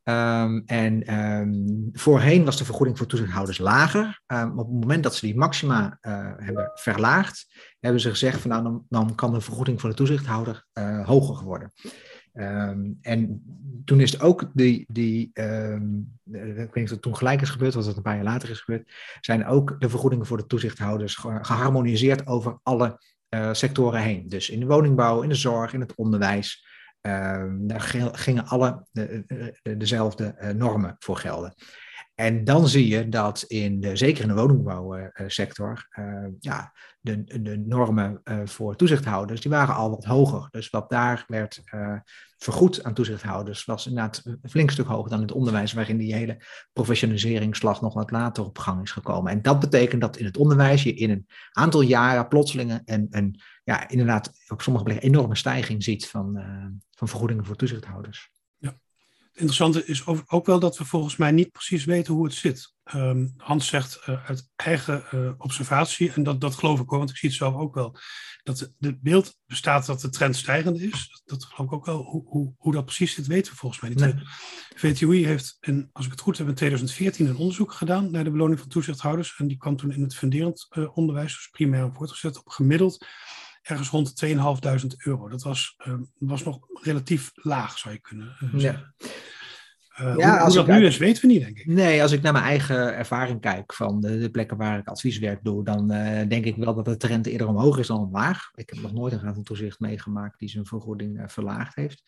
Ehm, en ehm, voorheen was de vergoeding voor toezichthouders lager. Um, op het moment dat ze die maxima uh, hebben verlaagd, hebben ze gezegd van nou, dan, kan de vergoeding voor de toezichthouder uh, hoger worden. en toen is het ook die, die ik weet niet of het toen gelijk is gebeurd, of dat een paar jaar later is gebeurd, zijn ook de vergoedingen voor de toezichthouders geharmoniseerd over alle sectoren heen. Dus in de woningbouw, in de zorg, in het onderwijs. Ehm, daar gingen alle de, de, dezelfde uh, normen voor gelden. En dan zie je dat in de, zeker in de woningbouwsector, uh, ja, de, de normen uh, voor toezichthouders, die waren al wat hoger. Dus wat daar werd uh, vergoed aan toezichthouders, was inderdaad een flink stuk hoger dan in het onderwijs, waarin die hele professionaliseringsslag nog wat later op gang is gekomen. En dat betekent dat in het onderwijs je in een aantal jaren plotseling een, een ja, inderdaad op sommige plekken enorme stijging ziet van, van vergoedingen voor toezichthouders interessante is ook wel dat we volgens mij niet precies weten hoe het zit. Ehm, Hans zegt uh, uit eigen uh, observatie, en dat, dat geloof ik ook, want ik zie het zelf ook wel, dat het beeld bestaat dat de trend stijgend is. Dat, dat geloof ik ook wel. Hoe, hoe, hoe dat precies zit, weten we volgens mij niet. Nee. VTOI heeft, in, als ik het goed heb, in 2014 een onderzoek gedaan naar de beloning van toezichthouders. En die kwam toen in het funderend uh, onderwijs, dus primair en voortgezet, op gemiddeld ergens rond de 2.500 euro. Dat was, uh, was nog relatief laag, zou je kunnen uh, zeggen. Ja. Uh, ja, hoe, als hoe dat nu is, weten we niet, denk ik. Nee, als ik naar mijn eigen ervaring kijk van de, de plekken waar ik advieswerk doe, dan uh, denk ik wel dat de trend eerder omhoog is dan omlaag. Ik heb nog nooit een raad van toezicht meegemaakt die zijn vergoeding uh, verlaagd heeft.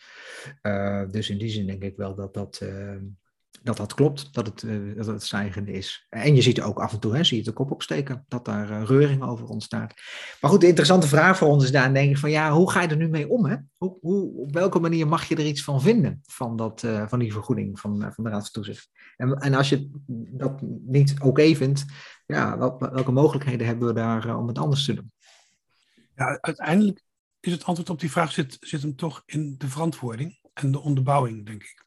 dus in die zin denk ik wel dat dat dat dat klopt, dat het, uh, dat het stijgende is. En je ziet ook af en toe, hè, zie je de kop opsteken, dat daar uh, reuring over ontstaat. Maar goed, de interessante vraag voor ons is daar, denk ik van, ja, hoe ga je er nu mee om? Hè? Hoe, hoe, op welke manier mag je er iets van vinden, van, dat, uh, van die vergoeding van, van de Raad van Toezicht? En, en als je dat niet oké vindt, ja, welke mogelijkheden hebben we daar om het anders te doen? Ja, uiteindelijk is het antwoord op die vraag zit, zit hem toch in de verantwoording en de onderbouwing, denk ik.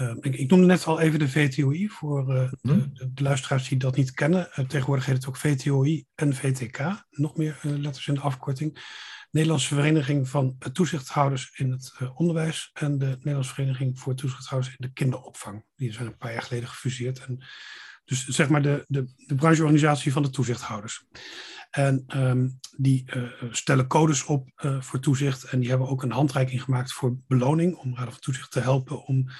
Uh, ik, ik, noemde net al even de VTOI voor uh, de, de, luisteraars die dat niet kennen. Uh, tegenwoordig heet het ook VTOI en VTK, nog meer letters in de afkorting. Nederlandse Vereniging van Toezichthouders in het Onderwijs en de Nederlandse Vereniging voor Toezichthouders in de Kinderopvang. Die zijn een paar jaar geleden gefuseerd. En dus zeg maar de, de, de brancheorganisatie van de toezichthouders. En um, die stellen codes op voor toezicht en die hebben ook een handreiking gemaakt voor beloning om Raad van Toezicht te helpen om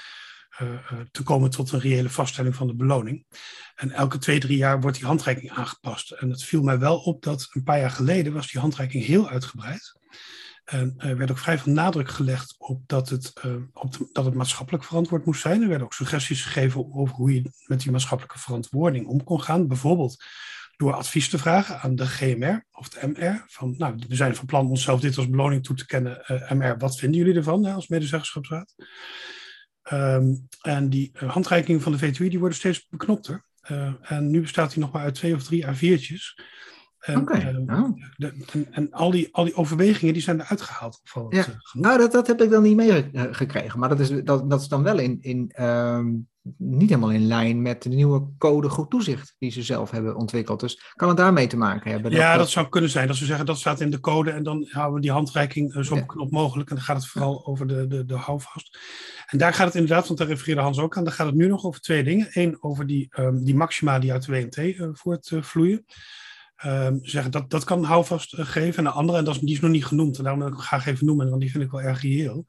te komen tot een reële vaststelling van de beloning. En elke twee, drie jaar wordt die handreiking aangepast. En het viel mij wel op dat een paar jaar geleden was die handreiking heel uitgebreid. En er werd ook vrij veel nadruk gelegd op dat het, uh, op dat het maatschappelijk verantwoord moest zijn. Er werden ook suggesties gegeven over hoe je met die maatschappelijke verantwoording om kon gaan. Bijvoorbeeld door advies te vragen aan de GMR of de MR. Van, nou, we zijn van plan onszelf dit als beloning toe te kennen. MR, wat vinden jullie ervan hè, als medezeggenschapsraad? Um, en die uh, handreikingen van de VTU die worden steeds beknopter. Uh, en nu bestaat die nog maar uit twee of drie A4'tjes. En, okay. uh, oh. de, en, en, al, die, al die overwegingen die zijn eruit gehaald. Ja. nou, dat, dat heb ik dan niet meegekregen. Maar dat is, dat, dat is dan wel in, in, um, niet helemaal in lijn met de nieuwe code goed toezicht die ze zelf hebben ontwikkeld. Dus kan het daarmee te maken hebben? Ja, dat, dat, zou kunnen zijn. Dat ze zeggen dat staat in de code en dan houden we die handreiking zo ja. knop mogelijk. En dan gaat het vooral over de, de, de houvast. En daar gaat het inderdaad, want daar refereerde Hans ook aan, daar gaat het nu nog over twee dingen. Eén, over die, um, die maxima die uit de WMT eh, voortvloeien. Um, zeggen dat, dat kan houvast uh, geven. En de andere, en dat is, die is nog niet genoemd, en daarom wil ik hem graag even noemen, want die vind ik wel erg reëel.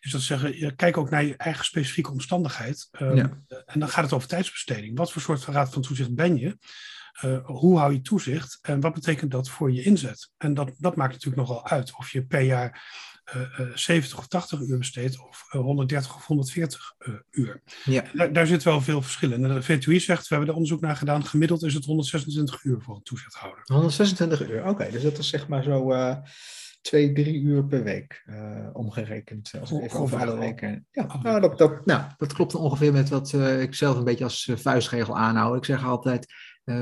Is dat zeggen, kijk ook naar je eigen specifieke omstandigheid. Um, ja. En dan gaat het over tijdsbesteding. Wat voor soort raad van toezicht ben je? Uh, hoe hou je toezicht en wat betekent dat voor je inzet? En dat, dat maakt natuurlijk nogal uit of je per jaar 70 of 80 uur besteedt of 130 eh, of 140 uh, uur. Ja. Daar, daar, zit wel veel verschil in. De VTUI zegt, we hebben er onderzoek naar gedaan, gemiddeld is het 126 uur voor een toezichthouder. 126 uur, oké. Dus dat is zeg maar zo twee, drie uur per week uh, omgerekend. Als ik even over alle weken. Ja, nou, dat, dat, nou, dat klopt ongeveer met wat uh, ik zelf een beetje als vuistregel aanhoud. Ik zeg altijd,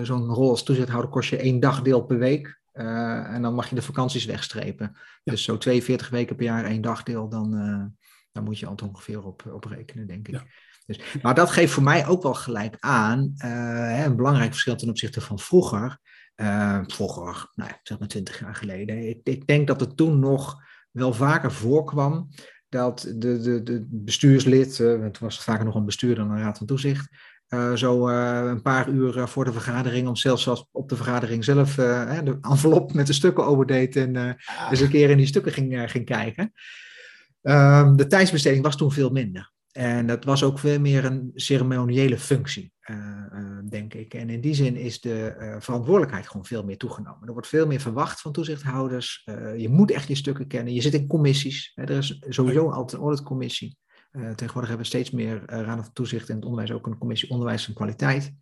zo'n rol als toezichthouder kost je één dagdeel per week. Uh, en dan mag je de vakanties wegstrepen. Ja. Dus zo 42 weken per jaar één dagdeel, dan, uh, dan moet je al ongeveer op, op rekenen, denk ik. Ja. Dus, maar dat geeft voor mij ook wel gelijk aan uh, een belangrijk verschil ten opzichte van vroeger. vroeger, nou ja, zeg maar 20 jaar geleden. Ik, ik, denk dat het toen nog wel vaker voorkwam dat de, de, de bestuurslid, het was vaker nog een bestuurder dan een raad van toezicht, uh, zo uh, een paar uur voor de vergadering, om zelfs als op de vergadering zelf de envelop met de stukken overdeed en eens een keer in die stukken ging, ging kijken. Ehm, de tijdsbesteding was toen veel minder. En dat was ook veel meer een ceremoniële functie, denk ik. En in die zin is de verantwoordelijkheid gewoon veel meer toegenomen. Er wordt veel meer verwacht van toezichthouders. je moet echt je stukken kennen. Je zit in commissies. Hè. Er is sowieso altijd een auditcommissie. Uh, tegenwoordig hebben we steeds meer uh, raden van toezicht in het onderwijs, ook een commissie onderwijs en kwaliteit.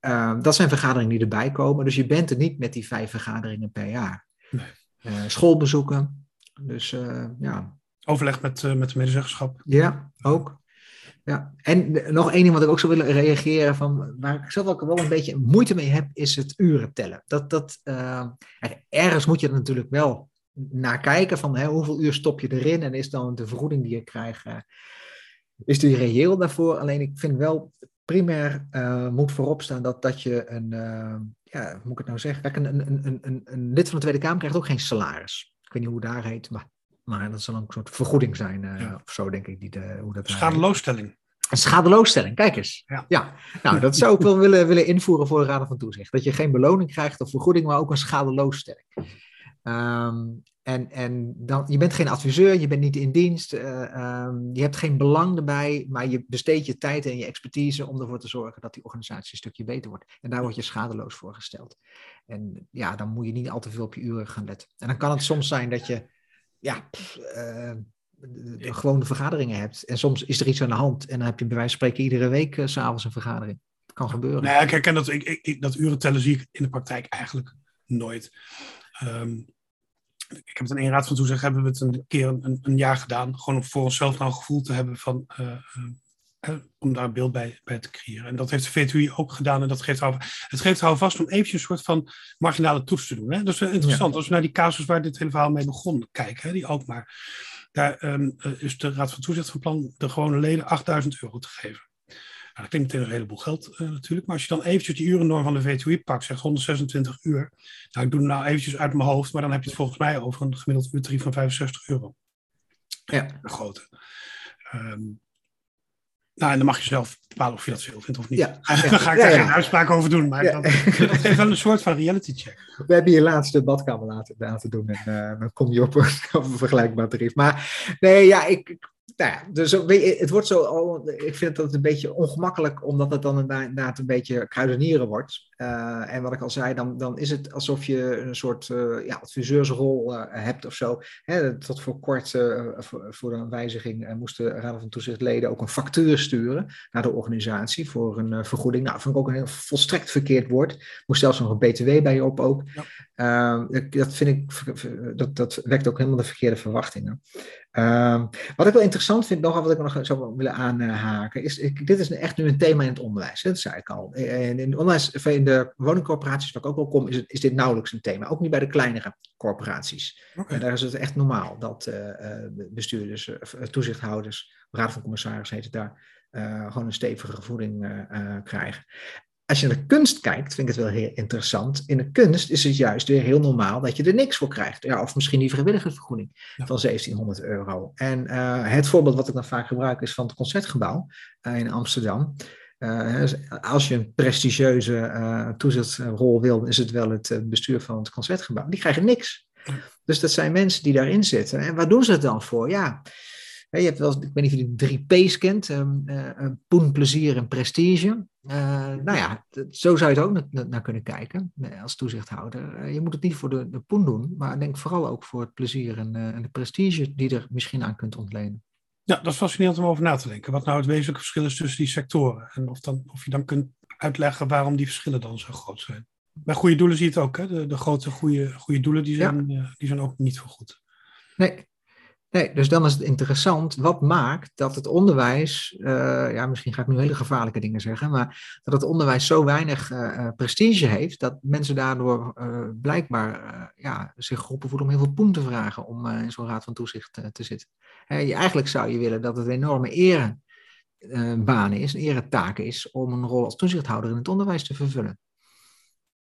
Uh, dat zijn vergaderingen die erbij komen. Dus je bent er niet met die vijf vergaderingen per jaar. Nee. schoolbezoeken. Dus ja. Overleg met, met de medezeggenschap. Ja, ook. Ja, en nog één ding wat ik ook zou willen reageren, van, waar ik zelf ook wel een beetje moeite mee heb, is het uren tellen. Dat, dat, ergens moet je er natuurlijk wel naar kijken van hè, hoeveel uur stop je erin en is dan de vergoeding die je krijgt, uh, is die reëel daarvoor? Alleen ik vind wel primair uh, moet voorop staan dat, dat je een, uh, ja, hoe moet ik het nou zeggen? Kijk, een, een, een, een, een lid van de Tweede Kamer krijgt ook geen salaris. Ik weet niet hoe daar heet, maar, maar dat zal een soort vergoeding zijn ja. of zo, denk ik. Die de, hoe dat Schadeloosstelling. Een schadeloosstelling, kijk eens. Ja. ja. Nou, dat zou ik wel willen, willen invoeren voor de Raad van Toezicht. Dat je geen beloning krijgt of vergoeding, maar ook een schadeloosstelling. Um, en en dan, je bent geen adviseur, je bent niet in dienst, uh, um, je hebt geen belang erbij, maar je besteedt je tijd en je expertise om ervoor te zorgen dat die organisatie een stukje beter wordt. En daar word je schadeloos voor gesteld. En ja, dan moet je niet al te veel op je uren gaan letten. En dan kan het soms zijn dat je, ja, de, gewone vergaderingen hebt. En soms is er iets aan de hand en dan heb je bij wijze van spreken iedere week uh, s'avonds een vergadering. Dat kan gebeuren. Nee, ik herken dat, ik, dat uren tellen zie ik in de praktijk eigenlijk nooit. Um, ik heb het in één raad van toezicht hebben we het een keer een, een jaar gedaan. Gewoon om voor onszelf nou een gevoel te hebben van, uh, uh, om daar een beeld bij, bij te creëren. En dat heeft de VTUI ook gedaan. En dat geeft het geeft vast om eventjes een soort van marginale toets te doen. Hè? Dat is interessant. Als we naar die casus waar dit hele verhaal mee begon kijken, hè, die ook maar. Daar um, is de Raad van Toezicht van plan de gewone leden 8000 euro te geven. Nou, dat klinkt meteen een heleboel geld uh, natuurlijk. Maar als je dan eventjes die urennorm van de VTUI pakt, zegt 126 uur. Nou, ik doe het nou eventjes uit mijn hoofd, maar dan heb je het volgens mij over een gemiddeld uurtarief van 65 euro. Ja. Een grote. Um, nou, en dan mag je zelf bepalen of je dat veel vindt of niet. Ja, ja. Dan ga ik daar geen uitspraak over doen. Maar dat, dat geeft wel een soort van reality check. We hebben je laatste badkamer laten, laten doen. En uh, dan kom je op een, op een vergelijkbaar tarief. Maar nee, ja, ik, nou ja, dus het wordt zo, ik vind het een beetje ongemakkelijk, omdat het dan inderdaad een beetje kruidenieren wordt. Uh, en wat ik al zei, dan, dan is het alsof je een soort uh, ja, adviseursrol uh, hebt of zo. Hè, tot voor kort, voor, een wijziging, moesten Raad van Toezichtleden ook een factuur sturen naar de organisatie voor een vergoeding. Nou, dat vond ik ook een heel volstrekt verkeerd woord. Moest zelfs nog een BTW bij je op ook. Ehm, dat vind ik, dat, dat wekt ook helemaal de verkeerde verwachtingen. Um, wat ik wel interessant vind, nog wat ik nog zou willen aanhaken, is, ik, dit is echt nu een thema in het onderwijs, hè, dat zei ik al. En in het onderwijs, in de woningcorporaties waar ik ook wel kom, is, het, is dit nauwelijks een thema. Ook niet bij de kleinere corporaties. Okay. daar is het echt normaal dat uh, bestuurders, toezichthouders, raad van commissarissen heet het daar, gewoon een stevige voeding krijgen. Als je naar de kunst kijkt, vind ik het wel heel interessant. In de kunst is het juist weer heel normaal dat je er niks voor krijgt. Ja, of misschien die vrijwilligersvergoeding ja. van 1700 euro. En uh, het voorbeeld wat ik dan vaak gebruik is van het Concertgebouw uh, in Amsterdam. Uh, als je een prestigieuze toezichtsrol wil, is het wel het bestuur van het Concertgebouw. Die krijgen niks. Dus dat zijn mensen die daarin zitten. En waar doen ze het dan voor? Ja, je hebt wel, ik weet niet of je de drie P's kent, um, uh, poen, plezier en prestige. Uh, nou ja, zo zou je het ook naar, naar kunnen kijken als toezichthouder. Uh, je moet het niet voor de, de poen doen, maar denk vooral ook voor het plezier en, en de prestige die er misschien aan kunt ontlenen. Ja, dat is fascinerend om over na te denken. Wat nou het wezenlijke verschil is tussen die sectoren. En of, dan, of je dan kunt uitleggen waarom die verschillen dan zo groot zijn. Bij goede doelen zie je het ook. Hè? De, de grote goede, goede doelen die zijn, ja. die zijn ook niet zo goed. Nee, Nee, dus dan is het interessant, wat maakt dat het onderwijs, uh, ja, misschien ga ik nu hele gevaarlijke dingen zeggen, maar dat het onderwijs zo weinig uh, prestige heeft, dat mensen daardoor blijkbaar ja, zich geroepen voelen om heel veel poen te vragen om in zo'n raad van toezicht te zitten. eigenlijk zou je willen dat het een enorme erebaan is, een eretaak is, om een rol als toezichthouder in het onderwijs te vervullen.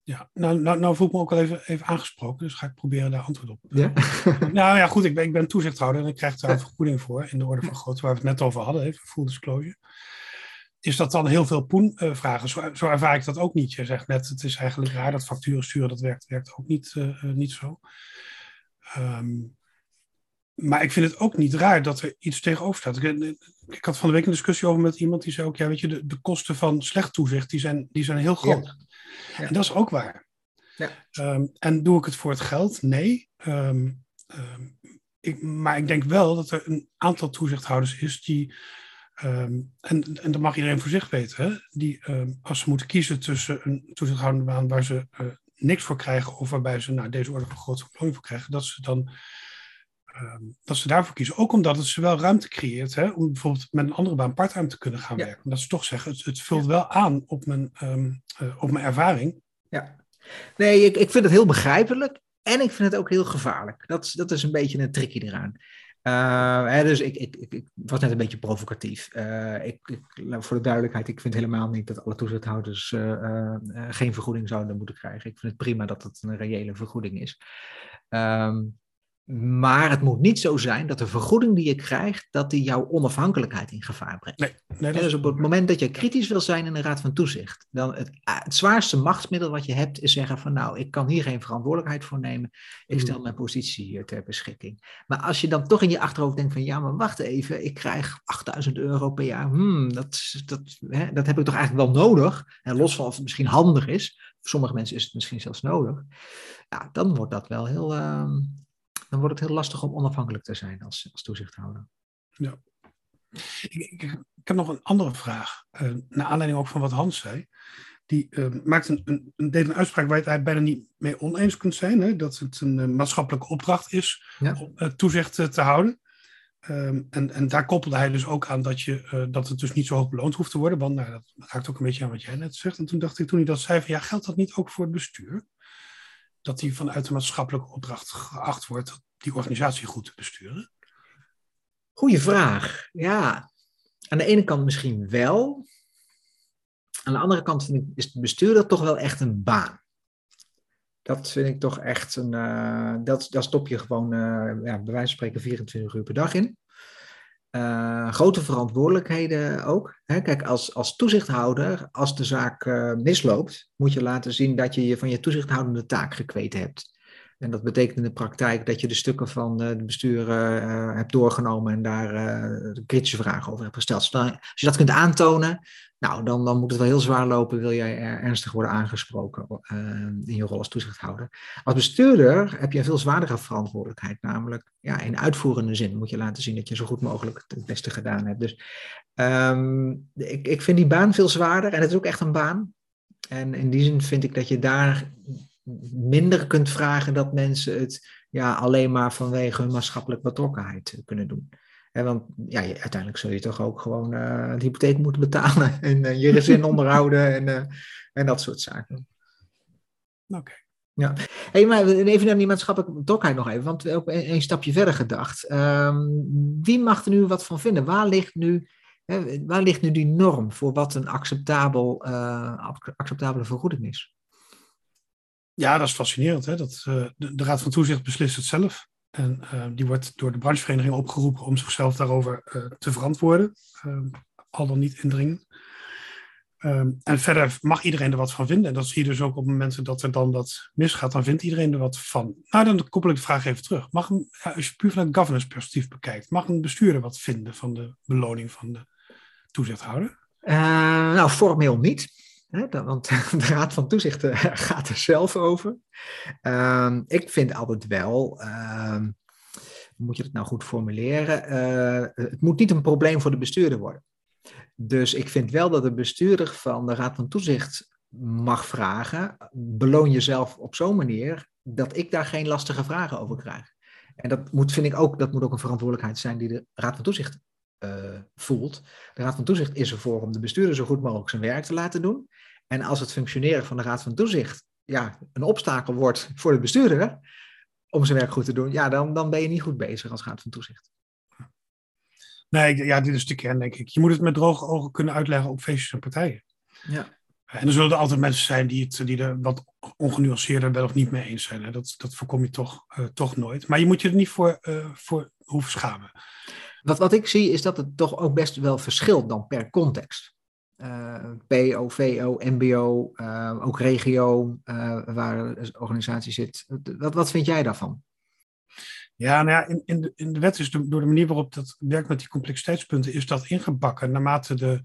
Ja, nou, nou, nou voel ik me ook wel even, even aangesproken, dus ga ik proberen daar antwoord op. Ja? nou ja, goed, ik ben, ik ben toezichthouder en ik krijg daar een vergoeding voor in de orde van grootte, waar we het net over hadden, even full disclosure. Is dat dan heel veel poen uh, vragen? Zo, zo, ervaar ik dat ook niet. Je zegt net, het is eigenlijk raar dat facturen sturen, dat werkt, werkt ook niet, uh, niet zo. Um, maar ik vind het ook niet raar dat er iets tegenover staat. Ik, ik, had van de week een discussie over met iemand die zei ook, ja, weet je, de, de kosten van slecht toezicht, die zijn, die zijn heel groot. Ja. Ja. En dat is ook waar. Ja. Um, en doe ik het voor het geld? Nee. Um, um, ik, maar ik denk wel dat er een aantal toezichthouders is die, en, en dat mag iedereen voor zich weten, hè, die als ze moeten kiezen tussen een toezichthoudende baan waar ze uh, niks voor krijgen of waarbij ze nou, deze orde van grote beloning voor krijgen, dat ze dan Ehm, dat ze daarvoor kiezen. Ook omdat het ze wel ruimte creëert hè, om bijvoorbeeld met een andere baan parttime te kunnen gaan werken. Omdat ze toch zeggen, het, het vult wel aan op mijn, um, uh, op mijn ervaring. Ja, nee, ik, ik vind het heel begrijpelijk en ik vind het ook heel gevaarlijk. Dat, dat is een beetje een tricky eraan. Uh, hè, dus ik, ik, ik, ik, was net een beetje provocatief. Uh, ik, ik, voor de duidelijkheid, ik vind helemaal niet dat alle toezichthouders uh, geen vergoeding zouden moeten krijgen. Ik vind het prima dat het een reële vergoeding is. Um, maar het moet niet zo zijn dat de vergoeding die je krijgt, dat die jouw onafhankelijkheid in gevaar brengt. Nee, nee, dus op het moment dat je kritisch wil zijn in de Raad van Toezicht, dan het, ah, het, zwaarste machtsmiddel wat je hebt is zeggen van nou, ik kan hier geen verantwoordelijkheid voor nemen, ik mm. stel mijn positie hier ter beschikking. Maar als je dan toch in je achterhoofd denkt van ja, maar wacht even, ik krijg 8000 euro per jaar, hmm, dat, dat, hè, dat heb ik toch eigenlijk wel nodig, en los van of het misschien handig is, voor sommige mensen is het misschien zelfs nodig, ja, dan wordt dat wel heel... Uh, dan wordt het heel lastig om onafhankelijk te zijn als, als toezichthouder. Ja. Ik, ik, ik heb nog een andere vraag, uh, naar aanleiding ook van wat Hans zei. Die uh, maakt een, een, deed een uitspraak waar je het eigenlijk bijna niet mee oneens kunt zijn. Hè? Dat het een uh, maatschappelijke opdracht is om toezicht te houden. Um, en, en daar koppelde hij dus ook aan dat, je, dat het dus niet zo hoog beloond hoeft te worden. Want nou, dat raakt ook een beetje aan wat jij net zegt. En toen dacht ik, toen hij dat zei, van ja, geldt dat niet ook voor het bestuur? Dat die vanuit de maatschappelijke opdracht geacht wordt die organisatie goed te besturen? Goeie vraag. Ja, aan de ene kant misschien wel. Aan de andere kant is het bestuurder toch wel echt een baan. Dat vind ik toch echt een. Uh, dat, daar stop je gewoon, uh, ja, bij wijze van spreken, 24 uur per dag in. Uh, grote verantwoordelijkheden ook. Hè? Kijk, als, als toezichthouder, als de zaak uh, misloopt, moet je laten zien dat je je van je toezichthoudende taak gekweten hebt. En dat betekent in de praktijk dat je de stukken van de bestuur uh, hebt doorgenomen en daar kritische vragen over hebt gesteld. als je dat kunt aantonen, nou, dan, dan moet het wel heel zwaar lopen, wil jij er ernstig worden aangesproken in je rol als toezichthouder. Als bestuurder heb je een veel zwaardere verantwoordelijkheid, namelijk ja, in uitvoerende zin moet je laten zien dat je zo goed mogelijk het beste gedaan hebt. Dus um, ik, ik vind die baan veel zwaarder en het is ook echt een baan. En in die zin vind ik dat je daar minder kunt vragen dat mensen het ja, alleen maar vanwege hun maatschappelijke betrokkenheid kunnen doen want ja, uiteindelijk zul je toch ook gewoon uh, de hypotheek moeten betalen en uh, je gezin onderhouden en, uh, en dat soort zaken. Oké. Ja, hey, maar even naar die maatschappelijke betrokkenheid nog even, want ook een, een stapje verder gedacht. Um, wie mag er nu wat van vinden? Waar ligt nu, hè, waar ligt nu die norm voor wat een acceptabel, acceptabele vergoeding is? Ja, dat is fascinerend. Hè? Dat, de, de Raad van Toezicht beslist het zelf. En uh, die wordt door de branchevereniging opgeroepen om zichzelf daarover uh, te verantwoorden, uh, al dan niet indringen. Um, en verder mag iedereen er wat van vinden. En dat zie je dus ook op momenten dat er dan dat misgaat, dan vindt iedereen er wat van. Nou, dan koppel ik de vraag even terug. Mag als je puur vanuit governance perspectief bekijkt, mag een bestuurder wat vinden van de beloning van de toezichthouder? nou, formeel niet. Hè, want de Raad van Toezicht eh, gaat er zelf over. Um, ik vind altijd wel, um, moet je het nou goed formuleren, uh, het moet niet een probleem voor de bestuurder worden. Dus ik vind wel dat de bestuurder van de Raad van Toezicht mag vragen, beloon jezelf op zo'n manier dat ik daar geen lastige vragen over krijg. En dat moet, vind ik ook, dat moet ook een verantwoordelijkheid zijn die de Raad van Toezicht uh, voelt. De Raad van Toezicht is ervoor om de bestuurder zo goed mogelijk zijn werk te laten doen. En als het functioneren van de Raad van Toezicht ja, een obstakel wordt voor de bestuurder om zijn werk goed te doen, ja, dan, dan ben je niet goed bezig als Raad van Toezicht. Nee, ja, dit is de kern, denk ik. Je moet het met droge ogen kunnen uitleggen op feestjes en partijen. Ja. En er zullen er altijd mensen zijn die, het, die er wat ongenuanceerder wel of niet mee eens zijn. Hè? Dat, dat voorkom je toch, uh, toch nooit. Maar je moet je er niet voor, uh, voor hoeven schamen. Wat, wat ik zie is dat het toch ook best wel verschilt dan per context. Uh, PO, VO, MBO, ook regio, waar de organisatie zit. Wat, wat vind jij daarvan? Ja, nou ja, in, in, de, in de wet is door de manier waarop dat werkt met die complexiteitspunten, is dat ingebakken naarmate de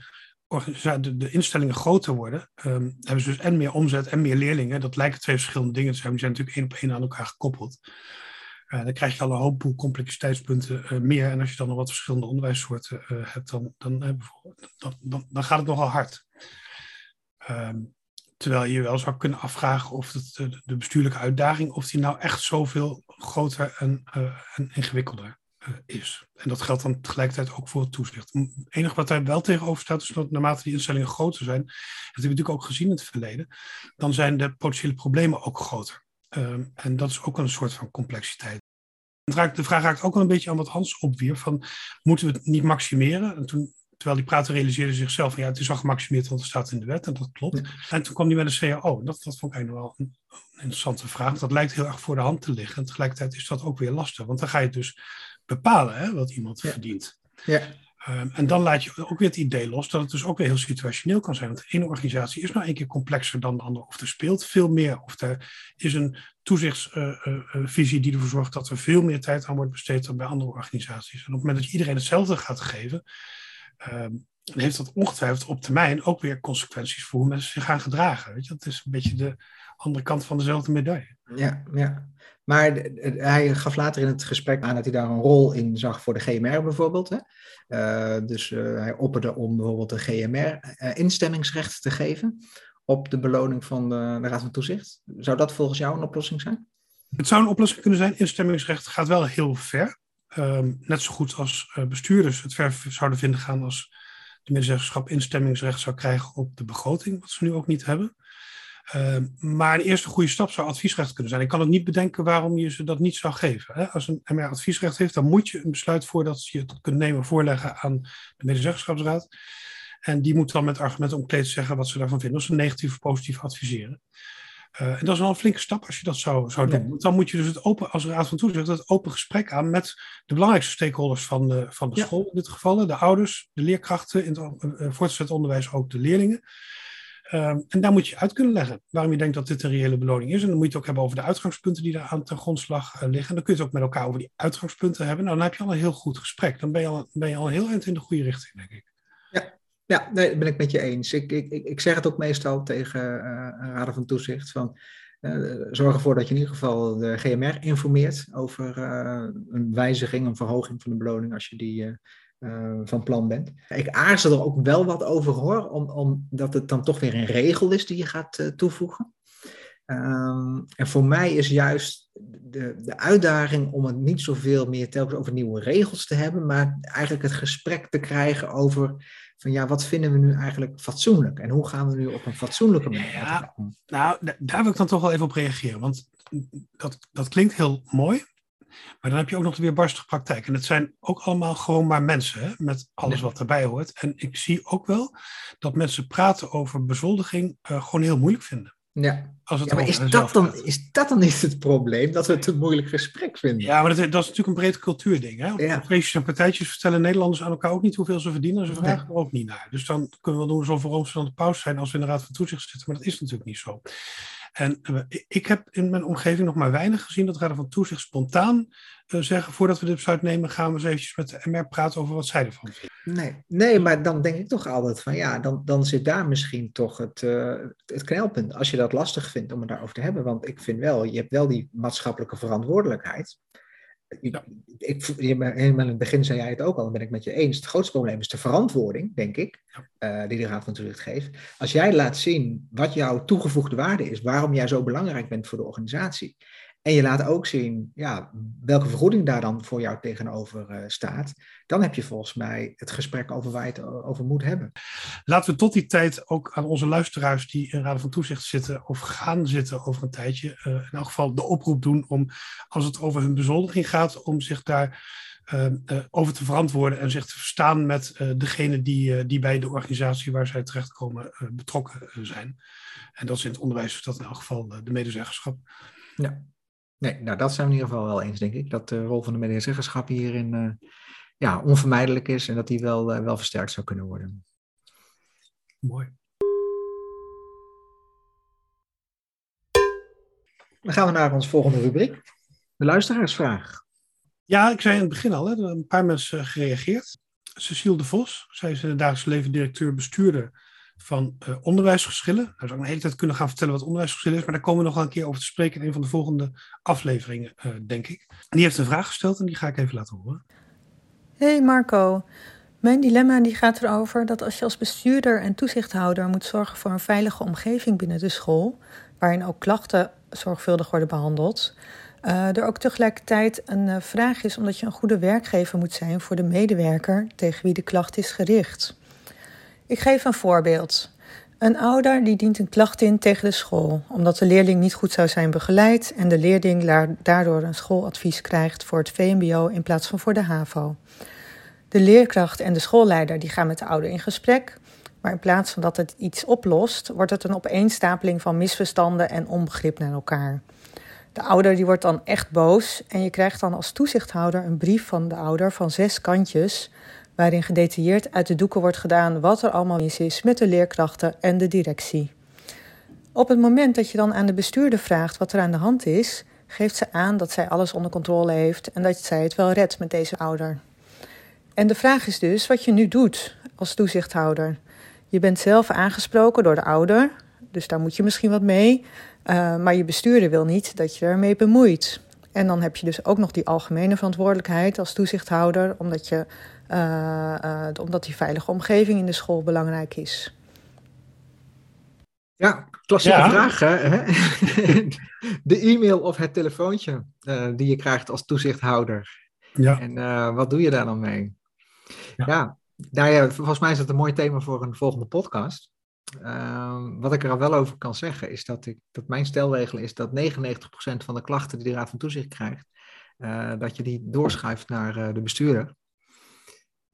de, de instellingen groter worden, um, hebben ze dus en meer omzet en meer leerlingen. Dat lijken twee verschillende dingen te zijn, die zijn natuurlijk één op één aan elkaar gekoppeld. Uh, dan krijg je al een hoop complexiteitspunten uh, meer. En als je dan nog wat verschillende onderwijssoorten uh, hebt, dan, dan, dan, dan, dan, gaat het nogal hard. Um, terwijl je wel zou kunnen afvragen of het, de bestuurlijke uitdaging, of die nou echt zoveel groter en, en ingewikkelder eh, is. En dat geldt dan tegelijkertijd ook voor het toezicht. Het enige wat daar wel tegenover staat, is dat naarmate die instellingen groter zijn, dat hebben we natuurlijk ook gezien in het verleden, dan zijn de potentiële problemen ook groter. Um, en dat is ook een soort van complexiteit. De vraag raakt ook wel een beetje aan wat Hans opwierp, van moeten we het niet maximeren? En toen, terwijl die praten realiseerde zichzelf van ja, het is al gemaximeerd, want het staat in de wet en dat klopt. En toen kwam hij met een CAO. Dat, dat vond ik eigenlijk wel een, een interessante vraag. Dat lijkt heel erg voor de hand te liggen. En tegelijkertijd is dat ook weer lastig, want dan ga je dus bepalen hè, wat iemand verdient. Ja. Um, en dan laat je ook weer het idee los dat het dus ook weer heel situationeel kan zijn. Want de ene organisatie is nou een keer complexer dan de andere. Of er speelt veel meer. Of er is een toezichtsvisie die ervoor zorgt dat er veel meer tijd aan wordt besteed dan bij andere organisaties. En op het moment dat je iedereen hetzelfde gaat geven, um, heeft dat ongetwijfeld op termijn ook weer consequenties voor hoe mensen zich gaan gedragen. Weet je? Dat is een beetje de andere kant van dezelfde medaille. Ja, ja. Maar hij gaf later in het gesprek aan dat hij daar een rol in zag voor de GMR bijvoorbeeld. Hè? Uh, dus uh, hij opperde om bijvoorbeeld de GMR uh, instemmingsrecht te geven op de beloning van de, Raad van Toezicht. Zou dat volgens jou een oplossing zijn? Het zou een oplossing kunnen zijn. Instemmingsrecht gaat wel heel ver. Um, net zo goed als bestuurders het ver zouden vinden gaan als de medezeggenschap instemmingsrecht zou krijgen op de begroting, wat ze nu ook niet hebben. Uh, maar een eerste goede stap zou adviesrecht kunnen zijn. Ik kan ook niet bedenken waarom je ze dat niet zou geven. Hè? Als een MR adviesrecht heeft, dan moet je een besluit voordat je het kunt nemen voorleggen aan de medezeggenschapsraad. En die moet dan met argumenten omkleed zeggen wat ze daarvan vinden. Of ze negatief of positief adviseren. Uh, en dat is wel een flinke stap als je dat zou, zou doen. Want dan moet je dus het open, als raad van toezicht, het open gesprek aan met de belangrijkste stakeholders van de, van de ja. school. In dit geval de ouders, de leerkrachten, in het uh, voortgezet onderwijs ook de leerlingen. Um, en daar moet je uit kunnen leggen waarom je denkt dat dit een reële beloning is. En dan moet je het ook hebben over de uitgangspunten die daar aan ten grondslag uh, liggen. En dan kun je het ook met elkaar over die uitgangspunten hebben. Nou, dan heb je al een heel goed gesprek. Dan ben je al, ben je al heel eind in de goede richting, denk ik. Ja, ja nee, dat ben ik met je eens. Ik, ik, ik zeg het ook meestal tegen uh, raden van toezicht. Van, uh, zorg ervoor dat je in ieder geval de GMR informeert over een wijziging, een verhoging van de beloning als je die uh, van plan bent. Ik aarzel er ook wel wat over hoor, omdat om, het dan toch weer een regel is die je gaat uh, toevoegen. Um, en voor mij is juist de, de uitdaging om het niet zoveel meer telkens over nieuwe regels te hebben, maar eigenlijk het gesprek te krijgen over van ja, wat vinden we nu eigenlijk fatsoenlijk en hoe gaan we nu op een fatsoenlijke manier ja? Nou, daar wil ik dan toch wel even op reageren, want dat, dat klinkt heel mooi, maar dan heb je ook nog de weerbarstige praktijk. En het zijn ook allemaal gewoon maar mensen, hè, met alles wat erbij hoort. En ik zie ook wel dat mensen praten over bezoldiging uh, gewoon heel moeilijk vinden. Ja, Als het ja maar is dat, dan, is dat dan niet het probleem, dat we het een moeilijk gesprek vinden? Ja, maar dat, dat is natuurlijk een breed cultuurding. Hè? Ja. Feestjes en partijtjes vertellen Nederlanders aan elkaar ook niet hoeveel ze verdienen. Ze vragen er ook niet naar. Dus dan kunnen we doen alsof we ons aan de pauze zijn als we in de Raad van Toezicht zitten. Maar dat is natuurlijk niet zo. En uh, ik heb in mijn omgeving nog maar weinig gezien dat Raden van Toezicht spontaan uh, zeggen: voordat we dit besluit nemen, gaan we eens eventjes met de MR praten over wat zij ervan vinden. Nee, nee maar dan denk ik toch altijd van ja, dan, dan zit daar misschien toch het, uh, het knelpunt. Als je dat lastig vindt om het daarover te hebben. Want ik vind wel, je hebt wel die maatschappelijke verantwoordelijkheid. Ik, helemaal in het begin zei jij het ook al, dan ben ik met je eens. Het grootste probleem is de verantwoording, denk ik, uh, die de Raad van Toezicht geeft. Als jij laat zien wat jouw toegevoegde waarde is, waarom jij zo belangrijk bent voor de organisatie, en je laat ook zien ja, welke vergoeding daar dan voor jou tegenover uh, staat. Dan heb je volgens mij het gesprek over waar je het over moet hebben. Laten we tot die tijd ook aan onze luisteraars die in Raden van Toezicht zitten of gaan zitten over een tijdje. Uh, in elk geval de oproep doen om, als het over hun bezoldiging gaat, om zich daar over te verantwoorden en zich te verstaan met degene die, die bij de organisatie waar zij terechtkomen betrokken zijn. En dat is in het onderwijs dat in elk geval de medezeggenschap. Ja, nee, nou dat zijn we in ieder geval wel eens, denk ik. Dat de rol van de medezeggenschap hierin ja, onvermijdelijk is en dat die wel, wel versterkt zou kunnen worden. Mooi. Dan gaan we naar onze volgende rubriek. De luisteraarsvraag. Ja, ik zei in het begin al, hè, er een paar mensen gereageerd. Cecile de Vos, zij is in het dagelijks leven directeur bestuurder van uh, onderwijsgeschillen. Nou zou ik een hele tijd kunnen gaan vertellen wat onderwijsgeschillen is, maar daar komen we nog wel een keer over te spreken in een van de volgende afleveringen, uh, denk ik. En die heeft een vraag gesteld en die ga ik even laten horen. Hey Marco, mijn dilemma die gaat erover dat als je als bestuurder en toezichthouder moet zorgen voor een veilige omgeving binnen de school, waarin ook klachten zorgvuldig worden behandeld, uh, er ook tegelijkertijd een vraag is omdat je een goede werkgever moet zijn voor de medewerker tegen wie de klacht is gericht. Ik geef een voorbeeld. Een ouder die dient een klacht in tegen de school, omdat de leerling niet goed zou zijn begeleid en de leerling daardoor een schooladvies krijgt voor het VMBO in plaats van voor de HAVO. De leerkracht en de schoolleider die gaan met de ouder in gesprek, maar in plaats van dat het iets oplost, wordt het een opeenstapeling van misverstanden en onbegrip naar elkaar. De ouder die wordt dan echt boos en je krijgt dan als toezichthouder een brief van de ouder van zes kantjes, waarin gedetailleerd uit de doeken wordt gedaan wat er allemaal mis is met de leerkrachten en de directie. Op het moment dat je dan aan de bestuurder vraagt wat er aan de hand is, geeft ze aan dat zij alles onder controle heeft en dat zij het wel redt met deze ouder. En de vraag is dus wat je nu doet als toezichthouder. Je bent zelf aangesproken door de ouder, dus daar moet je misschien wat mee. Uh, maar je bestuurder wil niet dat je ermee bemoeit. En dan heb je dus ook nog die algemene verantwoordelijkheid als toezichthouder, omdat, je, uh, uh, omdat die veilige omgeving in de school belangrijk is. Ja, klassieke ja. vraag. Hè? de e-mail of het telefoontje die je krijgt als toezichthouder. Ja. En wat doe je daar dan mee? Ja, ja nou ja, volgens mij is dat een mooi thema voor een volgende podcast. Uh, wat ik er al wel over kan zeggen, is dat, ik, dat mijn stelregel is dat 99% van de klachten die de Raad van Toezicht krijgt, uh, dat je die doorschuift naar uh, de bestuurder.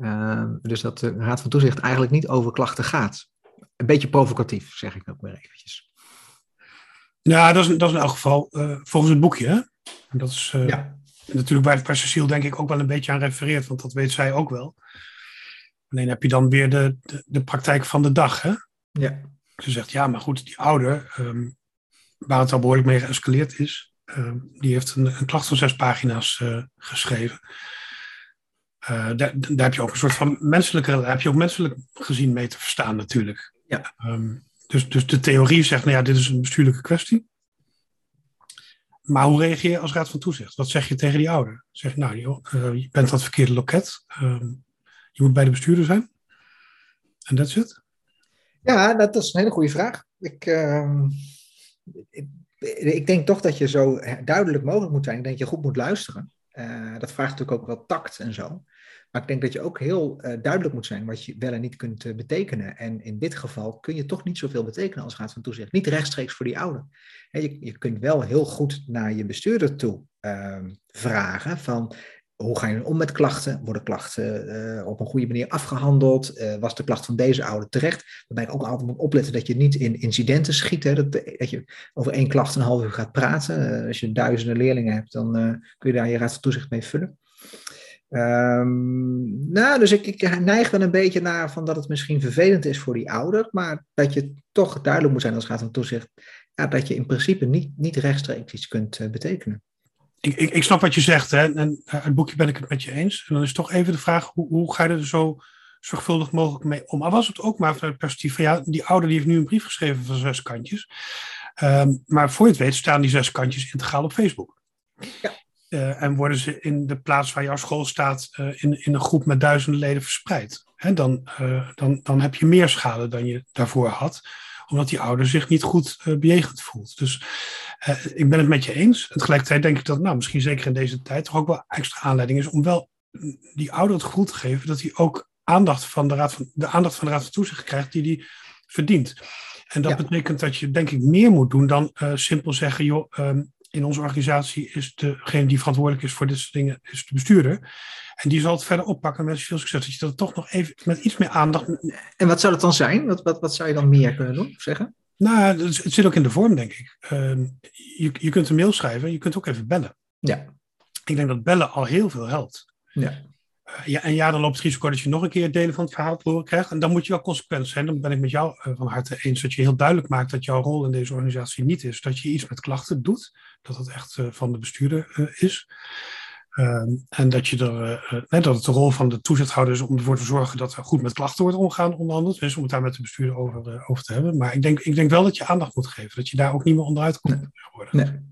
Ehm, dus dat de Raad van Toezicht eigenlijk niet over klachten gaat. Een beetje provocatief, zeg ik ook maar eventjes. Ja, dat is, dat is in elk geval eh, volgens het boekje. Hè? Dat is ja. natuurlijk waar, waar Cecile denk ik ook wel een beetje aan refereert, want dat weet zij ook wel. Alleen heb je dan weer de, de, de praktijk van de dag. Hè? Ja. Ze zegt, ja, maar goed, die ouder, um, waar het al behoorlijk mee geëscaleerd is, um, die heeft een, een, klacht van zes pagina's uh, geschreven. Uh, daar, daar, heb je ook een soort van menselijke, daar heb je ook menselijk gezien mee te verstaan natuurlijk. Ja. Um, dus, dus de theorie zegt, nou ja, dit is een bestuurlijke kwestie. Maar hoe reageer je als raad van toezicht? Wat zeg je tegen die ouder? Zeg je, nou, joh, uh, je bent dat verkeerde loket. je moet bij de bestuurder zijn. En that's it. Ja, dat is een hele goede vraag. Ik, uh, ik, ik, denk toch dat je zo duidelijk mogelijk moet zijn. Ik denk dat je goed moet luisteren. Uh, dat vraagt natuurlijk ook wel tact en zo. Maar ik denk dat je ook heel uh, duidelijk moet zijn wat je wel en niet kunt uh, betekenen. En in dit geval kun je toch niet zoveel betekenen als Raad van Toezicht. Niet rechtstreeks voor die ouder. je, je, kunt wel heel goed naar je bestuurder toe ehm, vragen van hoe ga je om met klachten? Worden klachten uh, op een goede manier afgehandeld? Uh, was de klacht van deze ouder terecht? Waarbij ik ook altijd moet opletten dat je niet in incidenten schiet. Hè? Dat, dat je over één klacht een half uur gaat praten. Als je duizenden leerlingen hebt, dan kun je daar je raad van toezicht mee vullen. Um, nou, dus ik, ik, neig wel een beetje naar van dat het misschien vervelend is voor die ouder, maar dat je toch duidelijk moet zijn als raad van toezicht, ja, dat je in principe niet, niet rechtstreeks iets kunt betekenen ik, ik, ik, snap wat je zegt, hè? en uit het boekje ben ik het met je eens. En dan is toch even de vraag, hoe, hoe ga je er zo zorgvuldig mogelijk mee om? Maar was het ook maar vanuit het perspectief van, ja, die ouder die heeft nu een brief geschreven van zes kantjes. Um, maar voor je het weet staan die zes kantjes integraal op Facebook. Ja. Uh, en worden ze in de plaats waar jouw school staat uh, in, in een groep met duizenden leden verspreid. Hè, dan, uh, dan, dan heb je meer schade dan je daarvoor had omdat die ouder zich niet goed uh, bejegend voelt. Dus uh, ik ben het met je eens. En tegelijkertijd denk ik dat, nou, misschien zeker in deze tijd, toch ook wel extra aanleiding is om wel die ouder het gevoel te geven dat hij ook aandacht van de, raad van, de aandacht van de Raad van Toezicht krijgt die hij verdient. En dat ja. betekent dat je, denk ik, meer moet doen dan uh, simpel zeggen: joh, um, in onze organisatie is degene die verantwoordelijk is voor dit soort dingen, is de bestuurder. En die zal het verder oppakken met veel succes. Dat je dat toch nog even met iets meer aandacht. En wat zou dat dan zijn? Wat, wat, wat zou je dan meer kunnen doen, zeggen? Nou, het zit ook in de vorm, denk ik. Ehm, je, je kunt een mail schrijven, je kunt ook even bellen. Ja. Ik denk dat bellen al heel veel helpt. Ja. Ja, en ja, dan loopt het risico dat je nog een keer delen van het verhaal te horen krijgt. En dan moet je wel consequent zijn. Dan ben ik met jou uh, van harte eens dat je heel duidelijk maakt dat jouw rol in deze organisatie niet is. Dat je iets met klachten doet. Dat het echt uh, van de bestuurder is. Ehm, en dat, je er, dat het de rol van de toezichthouder is om ervoor te zorgen dat er goed met klachten wordt omgaan, onder andere. Dus om het daar met de bestuurder over, over te hebben. Maar ik denk, ik denk wel dat je aandacht moet geven. Dat je daar ook niet meer onderuit komt. Nee. nee.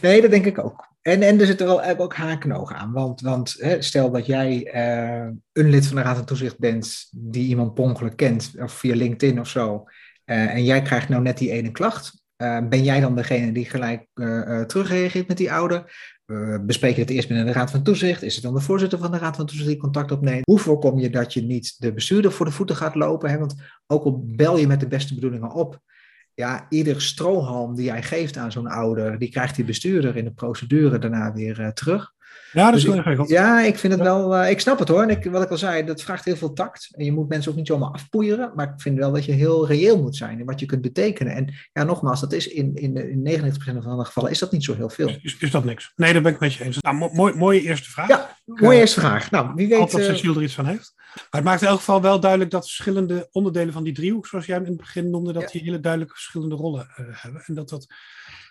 Nee, dat denk ik ook. En, en er zitten wel ook haken aan. Want, want hè, stel dat jij uh, een lid van de Raad van Toezicht bent die iemand per ongeluk kent, of via LinkedIn of zo, uh, en jij krijgt nou net die ene klacht. Uh, ben jij dan degene die gelijk terugreageert met die ouder? bespreek je het eerst binnen de Raad van Toezicht? Is het dan de voorzitter van de Raad van Toezicht die contact opneemt? Hoe voorkom je dat je niet de bestuurder voor de voeten gaat lopen? Hè? Want ook al bel je met de beste bedoelingen op, ja, ieder strohalm die jij geeft aan zo'n ouder, die krijgt die bestuurder in de procedure daarna weer uh, terug. Ja, dat is dus ingewikkeld. Ja, ik vind het wel, uh, ik snap het hoor. En ik, wat ik al zei, dat vraagt heel veel tact. En je moet mensen ook niet zomaar afpoeieren. Maar ik vind wel dat je heel reëel moet zijn in wat je kunt betekenen. En ja, nogmaals, dat is in, in, in 99% van de gevallen is dat niet zo heel veel. Is, is dat niks? Nee, daar ben ik met je eens. Nou, mooi, mooie eerste vraag. Ja, mooie uh, eerste vraag. Nou, wie weet... Altijd Cecile er iets van heeft. Maar het maakt in elk geval wel duidelijk dat verschillende onderdelen van die driehoek, zoals jij in het begin noemde, dat ja. die hele duidelijke verschillende rollen uh, hebben. En dat dat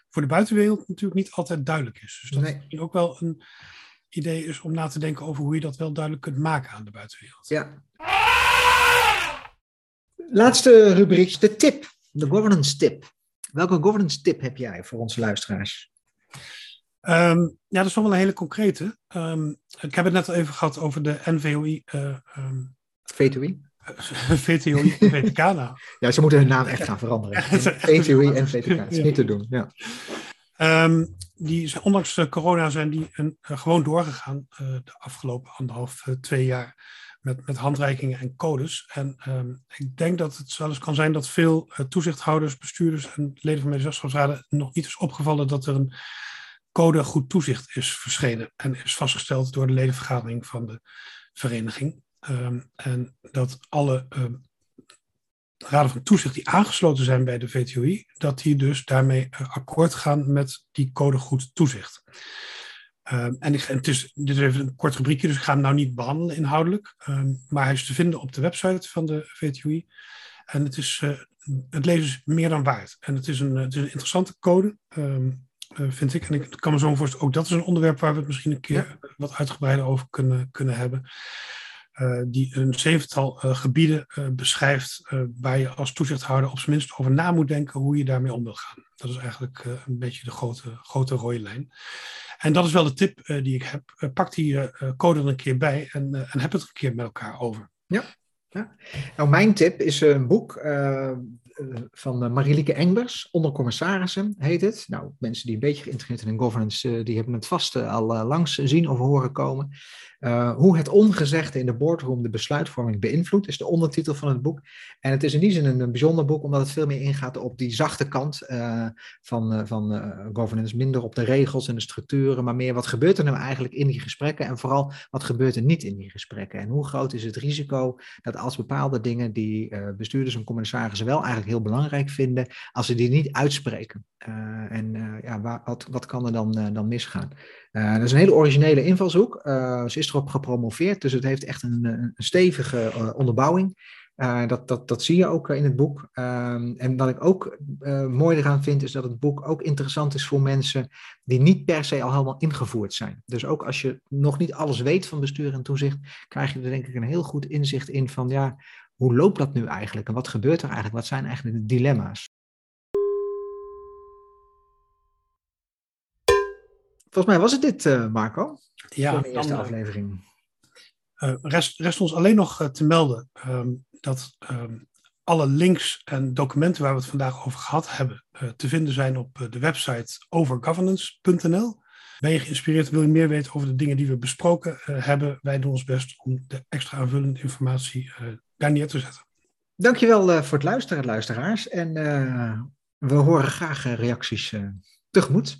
voor de buitenwereld natuurlijk niet altijd duidelijk is. Dus dat nee. is ook wel een idee is om na te denken over hoe je dat wel duidelijk kunt maken aan de buitenwereld. Ja. Laatste rubriek, de tip, de governance tip. Welke governance tip heb jij voor onze luisteraars? Um, ja, dat is wel een hele concrete. Um, ik heb het net al even gehad over de NVOI. Uh, um, VTOI? VTOI en VTK ja, ze moeten hun naam echt gaan veranderen. VTOI en VTK, dat is niet te doen. Ja. Um, die, ondanks uh, corona zijn die een, uh, gewoon doorgegaan uh, de afgelopen anderhalf, twee jaar met, met handreikingen en codes. En um, ik denk dat het eens kan zijn dat veel toezichthouders, bestuurders en leden van medezeggenschapsraden nog niet is opgevallen dat er een code goed toezicht is verschenen en is vastgesteld door de ledenvergadering van de vereniging. Um, en dat alle raden van toezicht die aangesloten zijn bij de VTOI, dat die dus daarmee akkoord gaan met die code goed toezicht. Um, en, ik, is, dit is even een kort rubriekje, dus ik ga hem nou niet behandelen inhoudelijk. Maar hij is te vinden op de website van de VTOI. En het, is, uh, het lezen is meer dan waard. En het is een, het is een interessante code, vind ik. En ik kan me zo voorstellen, ook dat is een onderwerp waar we het misschien een keer ja. wat uitgebreider over kunnen, kunnen hebben. Uh, die een zevental uh, gebieden uh, beschrijft waar je als toezichthouder op zijn minst over na moet denken hoe je daarmee om wil gaan. Dat is eigenlijk een beetje de grote, grote rode lijn. En dat is wel de tip die ik heb. pak die code er een keer bij en, en heb het er een keer met elkaar over. Ja, ja. Nou, mijn tip is een boek van Marilieke Engbers, Onder Commissarissen heet het. Nou, mensen die een beetje geïnteresseerd zijn in governance, die hebben het vast al langs zien of horen komen. Hoe het ongezegde in de boardroom de besluitvorming beïnvloedt, is de ondertitel van het boek. En het is in die zin een, bijzonder boek, omdat het veel meer ingaat op die zachte kant van, van governance. Minder op de regels en de structuren, maar meer wat gebeurt er nou eigenlijk in die gesprekken. En vooral wat gebeurt er niet in die gesprekken. En hoe groot is het risico dat als bepaalde dingen die bestuurders en commissarissen wel eigenlijk heel belangrijk vinden, als ze die niet uitspreken. en ja, waar, wat, wat kan er dan, dan misgaan? Uh, dat is een hele originele invalshoek. Uh, ze is erop gepromoveerd, dus het heeft echt een, stevige uh, onderbouwing. dat, dat, dat zie je ook in het boek. Ehm, en wat ik ook mooi eraan vind, is dat het boek ook interessant is voor mensen die niet per se al helemaal ingevoerd zijn. Dus ook als je nog niet alles weet van bestuur en toezicht, krijg je er denk ik een heel goed inzicht in van ja, hoe loopt dat nu eigenlijk en wat gebeurt er eigenlijk? Wat zijn eigenlijk de dilemma's? Volgens mij was het dit, uh, Marco. Ja, voor de eerste dan, aflevering. Uh, rest, rest, ons alleen nog uh, te melden um, dat um, alle links en documenten waar we het vandaag over gehad hebben, te vinden zijn op de website overgovernance.nl. Ben je geïnspireerd, wil je meer weten over de dingen die we besproken hebben? Wij doen ons best om de extra aanvullende informatie daar neer te zetten. Dankjewel voor het luisteren, luisteraars. En we horen graag reacties tegemoet.